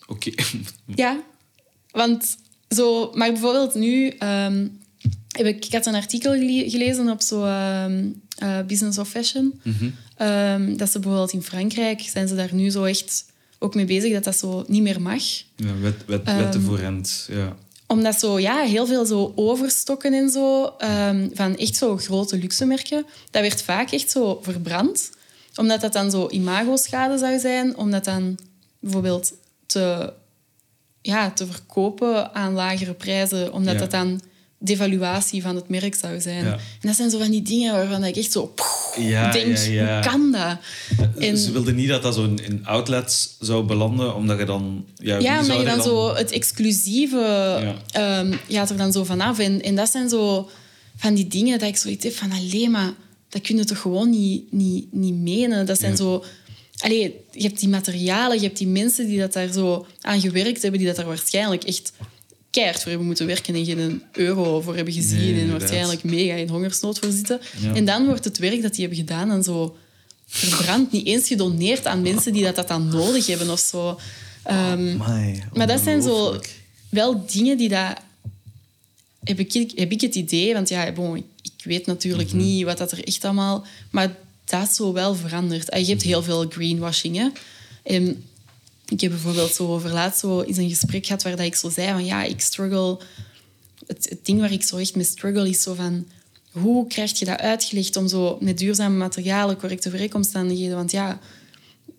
Oké. Ja, want zo... Maar bijvoorbeeld nu... heb ik, ik had een artikel gele- gelezen op zo ehm, eh, Business of Fashion. Ehm, dat ze bijvoorbeeld in Frankrijk zijn ze daar nu zo echt ook mee bezig dat dat zo niet meer mag. Ja, wet, wet, wetten voor rent. Ja. Omdat zo, ja, heel veel zo overstokken en zo, ehm, van echt zo grote luxemerken, dat werd vaak echt zo verbrand. Omdat dat dan zo imagoschade zou zijn, omdat dan bijvoorbeeld te, ja, te verkopen aan lagere prijzen, omdat Ja. dat dan devaluatie van het merk zou zijn. Ja. En dat zijn zo van die dingen waarvan ik echt zo Ja, denk, ja, ja. hoe kan dat? En- Ze wilden niet dat dat zo in, outlets zou belanden, omdat je dan... Ja, Ja, je er dan, zo het exclusieve ehm, gaat er dan zo vanaf. En, en dat zijn zo van die dingen dat ik zoiets heb van... Allee, maar dat kun je toch gewoon niet, niet, niet menen? Dat zijn zo... Allee, je hebt die materialen, je hebt die mensen die dat daar zo aan gewerkt hebben, die dat daar waarschijnlijk echt keihard voor hebben moeten werken en geen euro voor hebben gezien Nee, en waarschijnlijk mega in hongersnood voor zitten. Ja. En dan wordt het werk dat die hebben gedaan dan zo verbrand, niet eens gedoneerd aan mensen die dat, dat dan nodig hebben of zo. Ehm, Amai, maar dat zijn zo wel dingen die dat... Heb ik, heb ik het idee, want ja, bon, ik, weet natuurlijk Mhm. niet wat dat er echt allemaal... Maar dat is zo wel veranderd. En je hebt heel veel greenwashing, hè. En ik heb bijvoorbeeld zo over laatst zo eens een gesprek gehad waar dat ik zo zei van ja, ik struggle... Het, het ding waar ik zo echt mee struggle is zo van... Hoe krijg je dat uitgelegd om zo met duurzame materialen correcte werkomstandigheden... Want ja,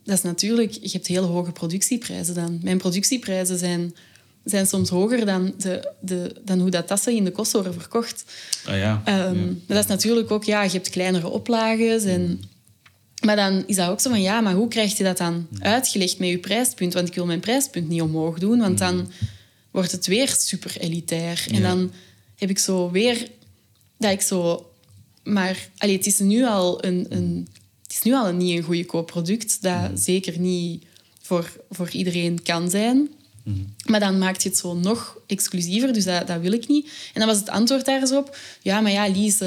dat is natuurlijk... Je hebt hele hoge productieprijzen dan. Mijn productieprijzen zijn, zijn soms hoger dan, de, de, dan hoe dat tassen in de kost worden verkocht. Ah ja. Ehm, ja. Maar dat is natuurlijk ook... Ja, je hebt kleinere oplages en... Maar dan is dat ook zo van, ja, maar hoe krijg je dat dan uitgelegd met je prijspunt? Want ik wil mijn prijspunt niet omhoog doen, want dan wordt het weer super elitair. En Ja. dan heb ik zo weer dat ik zo... Maar allee, het is nu al een, een, het is nu al een niet een goedkoop product, dat zeker niet voor, voor iedereen kan zijn. Maar dan maakt je het zo nog exclusiever, dus dat, dat wil ik niet. En dan was het antwoord daar eens op. Ja, maar ja, Lies...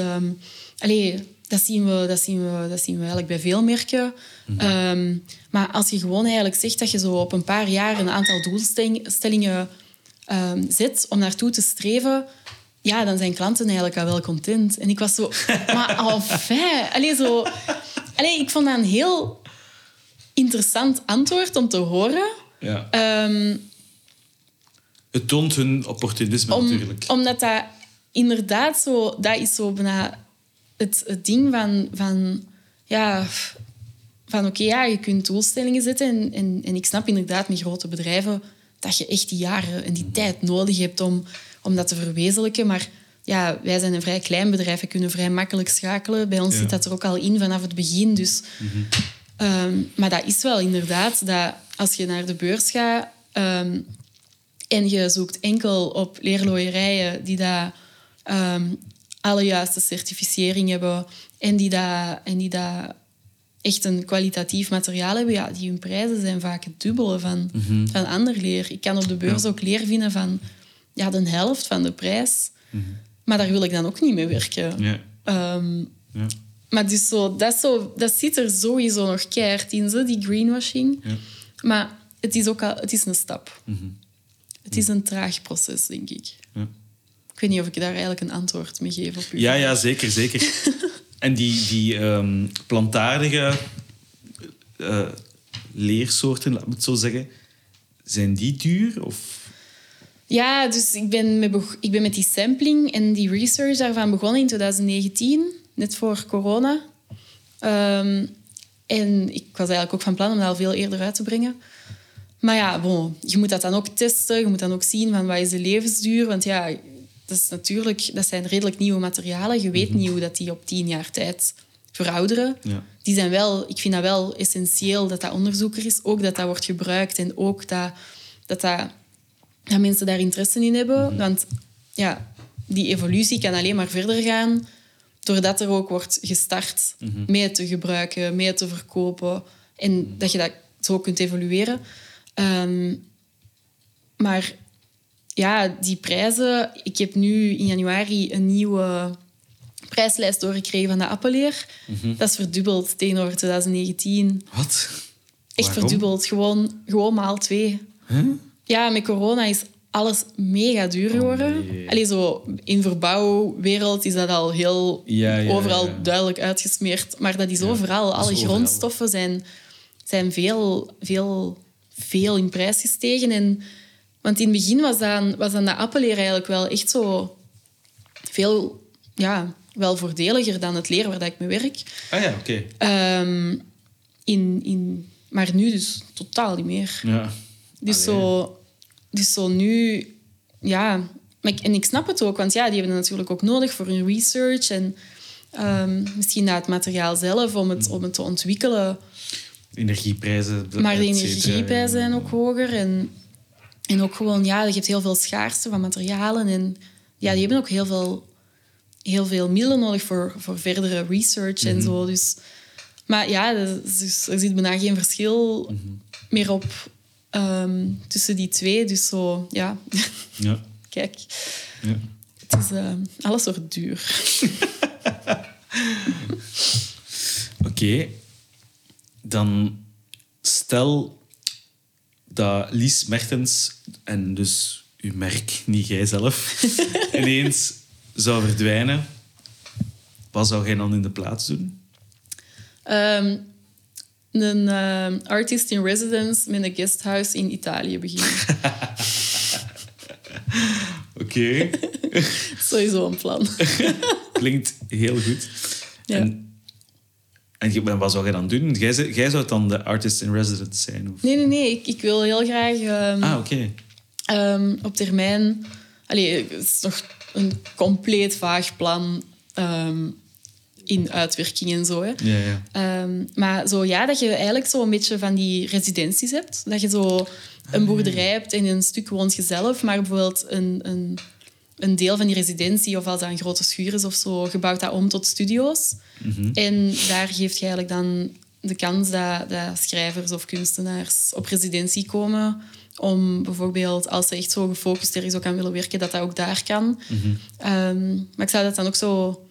allee, dat zien, we, dat, zien we, dat zien we eigenlijk bij veel merken. Ehm, maar als je gewoon eigenlijk zegt dat je zo op een paar jaar een aantal doelstellingen ehm, zet om naartoe te streven, ja, dan zijn klanten eigenlijk al wel content. En ik was zo... Maar enfin... Allee, zo... Allee, ik vond dat een heel interessant antwoord om te horen. ja. Ehm, Het toont hun opportunisme om, natuurlijk. Omdat dat inderdaad zo... Dat is zo bijna het, het ding van... van ja, van oké, ja, je kunt doelstellingen zetten. En, en, en ik snap inderdaad met grote bedrijven dat je echt die jaren en die tijd nodig hebt om, om dat te verwezenlijken. Maar ja, wij zijn een vrij klein bedrijf. We kunnen vrij makkelijk schakelen. Bij ons Ja. zit dat er ook al in vanaf het begin. Dus, Ehm, maar dat is wel inderdaad dat als je naar de beurs gaat ehm, en je zoekt enkel op leerlooierijen die daar ehm, alle juiste certificering hebben en die daar en die daar echt een kwalitatief materiaal hebben, ja, die hun prijzen zijn vaak het dubbele van, van ander leer. Ik kan op de beurs Ja. ook leer vinden van ja, de helft van de prijs. Maar daar wil ik dan ook niet mee werken. Ja. Ehm, Ja. maar dus zo, dat, is zo, dat zit er sowieso nog keihard in, zo, die greenwashing. Ja. Maar het is ook al, het is een stap. Het is een traag proces, denk ik. Ik weet niet of ik daar eigenlijk een antwoord mee geef op u. Ja, ja, zeker, zeker. en die, die ehm, plantaardige eh, leersoorten, laat me het zo zeggen, zijn die duur? Of... Ja, dus ik ben, met ik ben met die sampling en die research daarvan begonnen in 2019, net voor corona. Ehm, en ik was eigenlijk ook van plan om dat al veel eerder uit te brengen. Maar ja, bon, je moet dat dan ook testen. Je moet dan ook zien van wat is de levensduur. Want ja, dat, is natuurlijk, dat zijn redelijk nieuwe materialen. Je weet niet hoe dat die op tien jaar tijd verouderen. Ja. Die zijn wel, ik vind dat wel essentieel dat dat onderzoek er is. Ook dat dat wordt gebruikt en ook dat, dat, dat, dat mensen daar interesse in hebben. Want ja, die evolutie kan alleen maar verder gaan doordat er ook wordt gestart mee het te gebruiken, mee te verkopen. En dat je dat zo kunt evolueren. Ehm, maar ja, die prijzen... Ik heb nu in januari een nieuwe prijslijst doorgekregen van de Appeleer. Dat is verdubbeld tegenover 2019. Wat? Echt Waarom? verdubbeld. Gewoon, gewoon maal twee. Ja, met corona is alles mega duur geworden. Oh, nee. Allee, zo in verbouwwereld is dat al heel Ja, ja, overal ja. duidelijk uitgesmeerd. Maar dat is overal. Alle is overal. grondstoffen zijn, zijn veel, veel, veel in prijs gestegen. En, want in het begin was dan, was dan de appelleer eigenlijk wel echt zo veel ja, wel voordeliger dan het leren waar dat ik mee werk. Ah ja, oké. Ehm, in, in, maar nu dus totaal niet meer. Ja. Dus, Allee. zo, dus zo nu, ja. Maar ik, en ik snap het ook, want ja, die hebben het natuurlijk ook nodig voor hun research en ehm, misschien naar het materiaal zelf om het, om het te ontwikkelen. Energieprijzen. Maar de energieprijzen zijn ook hoger en, en ook gewoon, ja, je hebt heel veel schaarste van materialen en ja, die hebben ook heel veel, heel veel middelen nodig voor, voor verdere research en zo. Dus, maar ja, dus, er zit bijna geen verschil meer op ehm, tussen die twee. Dus zo, ja, Ja. kijk, ja. het is, eh, alles wordt duur. Oké. Dan stel dat Lies Mertens, en dus uw merk, niet jijzelf, ineens zou verdwijnen. Wat zou jij dan in de plaats doen? Ehm, een ehm, artist in residence met een guesthouse in Italië beginnen. Oké. Sowieso een plan. Klinkt heel goed. Ja. En, en je- wat zou jij dan doen? Jij, zou- jij zou dan de artist in residence zijn? Of? Nee, nee, nee. Ik, ik wil heel graag ehm, Ah, oké. ehm, op termijn... Allee, het is nog een compleet vaag plan ehm, in uitwerking en zo. Hè. Ja, ja. Maar zo, ja, dat je eigenlijk zo een beetje van die residenties hebt. Dat je zo een boerderij hebt en een stuk woont je zelf, maar bijvoorbeeld een, een, een deel van die residentie, of als dat een grote schuur is of zo, gebouwd dat om tot studio's. En daar geeft je eigenlijk dan de kans dat, dat schrijvers of kunstenaars op residentie komen om bijvoorbeeld, als ze echt zo gefocust ergens ook aan willen werken, dat dat ook daar kan. Ehm, maar ik zou dat dan ook zo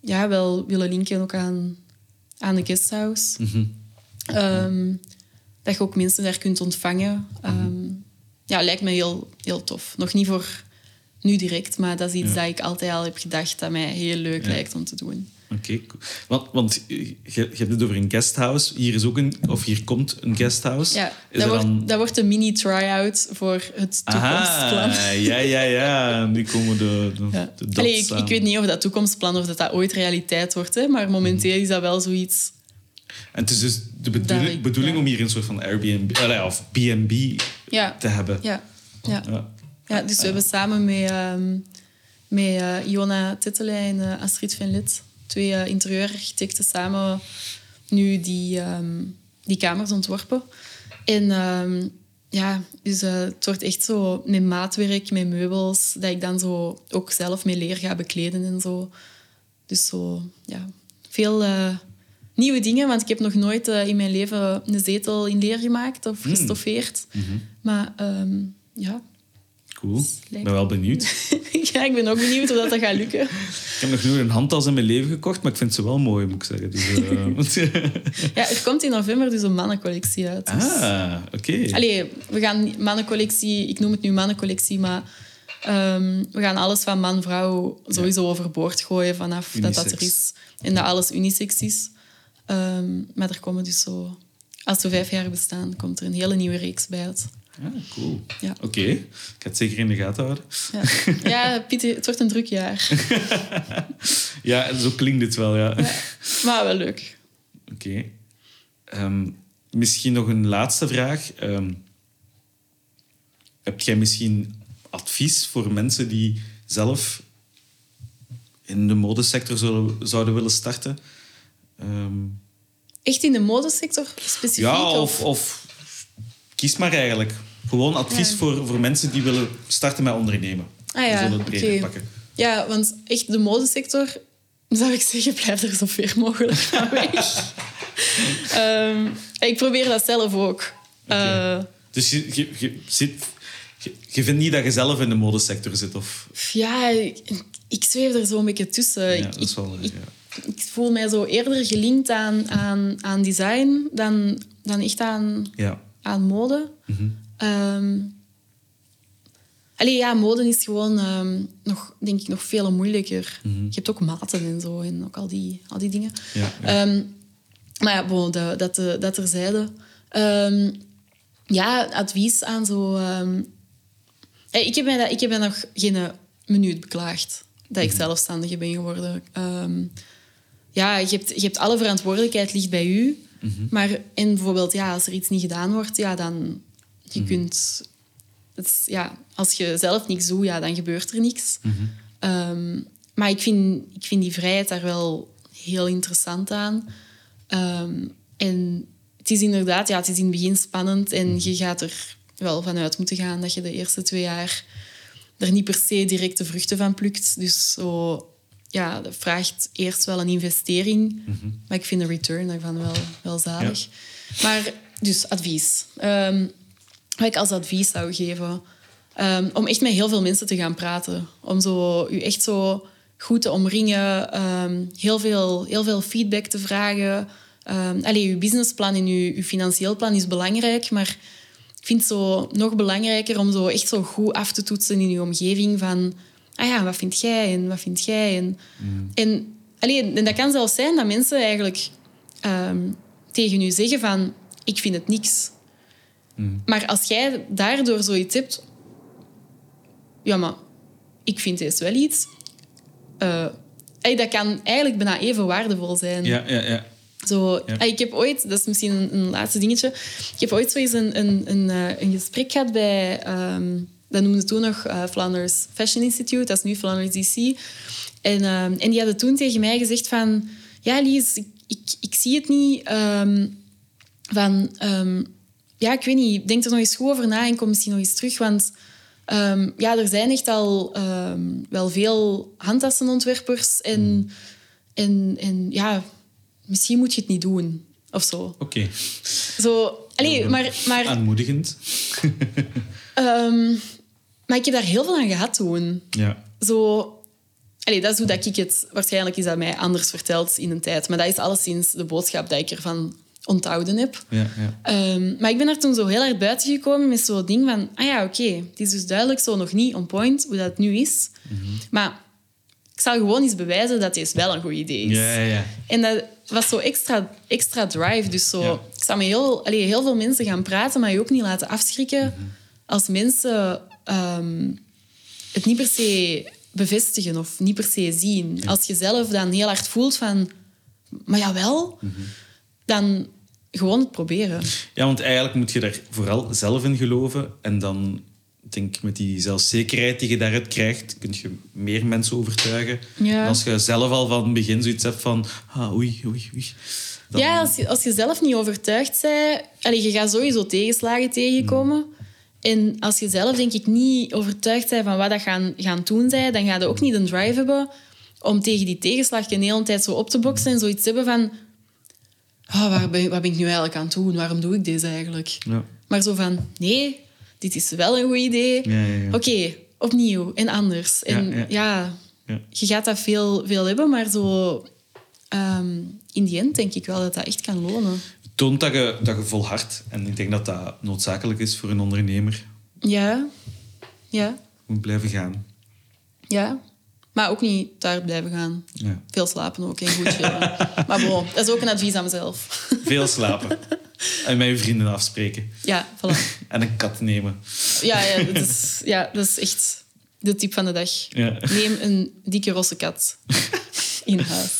ja, wel willen linken ook aan, aan de guesthouse. Ehm, dat je ook mensen daar kunt ontvangen. Ehm, ja, lijkt me heel, heel tof. Nog niet voor nu direct, maar dat is iets Ja. dat ik altijd al heb gedacht dat mij heel leuk Ja. lijkt om te doen. Oké, cool. want, want je, je hebt het over een guesthouse. Hier is ook een, of hier komt een guesthouse. Ja, is dat, wordt, dan... dat wordt een mini-try-out voor het toekomstplan. Aha, ja, ja, ja. Nu komen de, de, Ja. de dots Allee, ik, weet niet of dat toekomstplan of dat, dat ooit realiteit wordt, hè, maar momenteel is dat wel zoiets. En het is dus de bedoeling, ik- om hier een soort van Airbnb of B&B te hebben. ja, ja. Ja. Dus we hebben samen met, ehm met eh, Iona Tittelij en eh, Astrid van Lid, twee eh, interieurarchitecten, samen nu die, ehm, die kamers ontworpen. En ehm, ja, dus het wordt echt zo met maatwerk, met meubels, dat ik dan zo ook zelf mee leer ga bekleden en zo. Dus zo, ja, veel nieuwe dingen, want ik heb nog nooit in mijn leven een zetel in leer gemaakt of gestoffeerd. Maar ehm, ja, Cool. Ik ben wel benieuwd. ja, ik ben ook benieuwd hoe dat, dat gaat lukken. Ik heb nog nooit een handtas in mijn leven gekocht, maar ik vind ze wel mooi, moet ik zeggen. Dus, eh, Ja, er komt in november dus een mannencollectie uit. Dus. ah, oké. Allee, we gaan mannencollectie, ik noem het nu mannencollectie, maar ehm, we gaan alles van man-vrouw sowieso overboord gooien vanaf dat dat er is. En dat alles unisex is. Ehm, maar er komen dus zo... Als we vijf jaar bestaan, komt er een hele nieuwe reeks bij uit. Ah, cool. Ja. Oké, ik ga het zeker in de gaten houden. Ja, ja Pieter, het wordt een druk jaar. Ja, zo klinkt het wel, ja. Maar wel leuk. Oké. Ehm, misschien nog een laatste vraag. Ehm, heb jij misschien advies voor mensen die zelf in de modesector zullen, zouden willen starten? Ehm, Echt in de modesector specifiek? ja, of, of kies maar eigenlijk. Gewoon advies Ja. voor, voor mensen die willen starten met ondernemen. Ah ja, zullen het breder pakken. Ja, want echt de modesector, zou ik zeggen, blijf er zo ver mogelijk van weg. Ehm, ik probeer dat zelf ook. Eh, Dus je, je, je, zit, je, je vindt niet dat je zelf in de modesector zit? Of, ja, ik, ik zweef er zo een beetje tussen. ja, ik, dat is wel... ik, ja. ik voel mij zo eerder gelinkt aan, aan, aan design dan dan echt aan, Ja. Aan mode. Ehm, allee, ja, mode is gewoon ehm, nog, denk ik, nog veel moeilijker. Je hebt ook maten en zo en ook al die, al die dingen. Ja, ja. Ehm, maar ja, bon, dat, dat, eh, dat terzijde. Ja, advies aan zo... hey, ik, heb mij dat, ik heb mij nog geen minuut beklaagd dat ik zelfstandige ben geworden. Ja, je hebt, je hebt alle verantwoordelijkheid ligt bij u. Maar en bijvoorbeeld, ja, als er iets niet gedaan wordt, ja, dan je kunt... Het is- ja, als je zelf niks doet, ja, dan gebeurt er niks. Ehm, maar ik vind, ik vind die vrijheid daar wel heel interessant aan. Ehm, en het is inderdaad, ja, het is in het begin spannend en je gaat er wel vanuit moeten gaan dat je de eerste twee jaar er niet per se direct de vruchten van plukt. Dus zo, ja, dat vraagt eerst wel een investering. Maar ik vind de return daarvan wel, wel zalig. Maar dus advies. Ehm, wat ik als advies zou geven, ehm, om echt met heel veel mensen te gaan praten. Om zo, u echt zo goed te omringen, ehm, heel, veel, heel veel feedback te vragen. Allee, uw businessplan en uw, uw financieel plan is belangrijk, maar ik vind het zo nog belangrijker om zo echt zo goed af te toetsen in uw omgeving van... Ah ja, wat vind jij en wat vind jij? En, en, allee, en dat kan zelfs zijn dat mensen eigenlijk ehm, tegen u zeggen van... Ik vind het niks. Maar als jij daardoor zoiets hebt... Ja, maar ik vind deze wel iets. eh, ey, dat kan eigenlijk bijna even waardevol zijn. Ja, ja, ja. Zo, Ja. Ik heb ooit, dat is misschien een, een laatste dingetje. Ik heb ooit zo eens een, een, een, eh, een gesprek gehad bij, ehm, dat noemde toen nog eh, Flanders Fashion Institute, dat is nu Flanders DC. En, ehm, en die hadden toen tegen mij gezegd van, ja Lies, ik, ik, ik zie het niet ehm, van, ehm, ja ik weet niet, denk er nog eens goed over na en kom misschien nog eens terug, want ja, er zijn echt al wel veel handtassenontwerpers en, en, en ja, misschien moet je het niet doen of zo. Oké. Zo, allee, maar, maar, Aanmoedigend. Maar ik heb daar heel veel aan gehad toen. Ja. Zo, allee, dat is hoe dat ik het... Waarschijnlijk is dat mij anders verteld in een tijd. Maar dat is alleszins de boodschap dat ik ervan onthouden heb. Ja, ja. Ehm, maar ik ben er toen zo heel erg buiten gekomen met zo'n ding van... Ah ja, oké, het is dus duidelijk zo nog niet on point hoe dat nu is. Maar ik zal gewoon eens bewijzen dat dit wel een goed idee is. Ja, ja. En dat was zo extra, extra drive. Dus zo, Ja. ik zou met heel, allee, heel veel mensen gaan praten, maar je ook niet laten afschrikken als mensen ehm, het niet per se bevestigen of niet per se zien. Als je zelf dan heel hard voelt van, maar jawel, dan gewoon het proberen. Ja, want eigenlijk moet je daar vooral zelf in geloven. En dan denk ik met die zelfzekerheid die je daaruit krijgt, kun je meer mensen overtuigen. Ja. En als je zelf al van het begin zoiets hebt van, ah, oei, oei, oei. Dan, Ja, als je, als je zelf niet overtuigd bent... Allee, je gaat sowieso tegenslagen tegenkomen. En als je zelf, denk ik, niet overtuigd bent van wat dat gaan, gaan doen zij, dan ga je ook niet een drive hebben om tegen die tegenslag een hele tijd zo op te boksen en zoiets te hebben van... Oh, waar ben, wat ben ik nu eigenlijk aan het doen? Waarom doe ik dit eigenlijk? Ja. Maar zo van, nee, dit is wel een goed idee. Ja, ja. Oké, opnieuw en anders. En Ja, ja. ja, Ja. je gaat dat veel, veel hebben, maar zo... ehm, in die end denk ik wel dat dat echt kan lonen. Toont dat je, dat je volhardt. En ik denk dat dat noodzakelijk is voor een ondernemer. Ja, ja, moet blijven gaan. ja. Maar ook niet daar blijven gaan. Ja. Veel slapen ook en goed chillen. maar bon, dat is ook een advies aan mezelf. Veel slapen. en met je vrienden afspreken. ja, voilà. En een kat nemen. Ja, ja, dat is, ja, dat is echt de tip van de dag. Ja. Neem een dikke rosse kat in huis.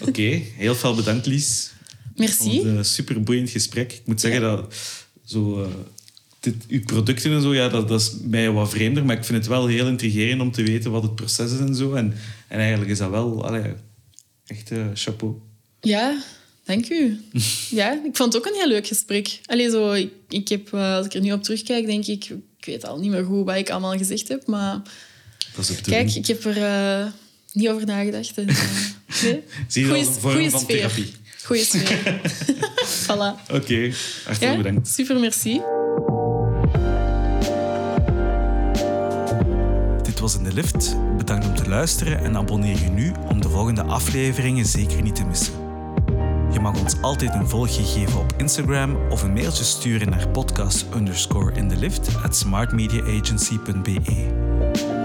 Oké, heel veel bedankt, Lies. Merci. Een super boeiend gesprek. Ik moet zeggen dat zo, eh, dit, uw producten en zo, ja, dat, dat is mij wat vreemder, maar ik vind het wel heel intrigerend om te weten wat het proces is en zo. En, en eigenlijk is dat wel allee, echt eh, chapeau. Ja, dank u. Ja, ik vond het ook een heel leuk gesprek. Allee, zo, ik, ik heb, eh, als ik er nu op terugkijk, denk ik... Ik weet al niet meer goed wat ik allemaal gezegd heb, maar... Dat is Kijk, ik heb er eh, niet over nagedacht. En, eh, nee. Zie je dat als een vorm van sfeer. therapie? Goeie sfeer. voilà. Oké, hartelijk Ja, bedankt. super, merci. Dit was In de Lift. Bedankt om te luisteren en abonneer je nu om de volgende afleveringen zeker niet te missen. Je Je mag ons altijd een volgje geven op Instagram of een mailtje sturen naar podcast underscore in the lift at smartmediaagency.be.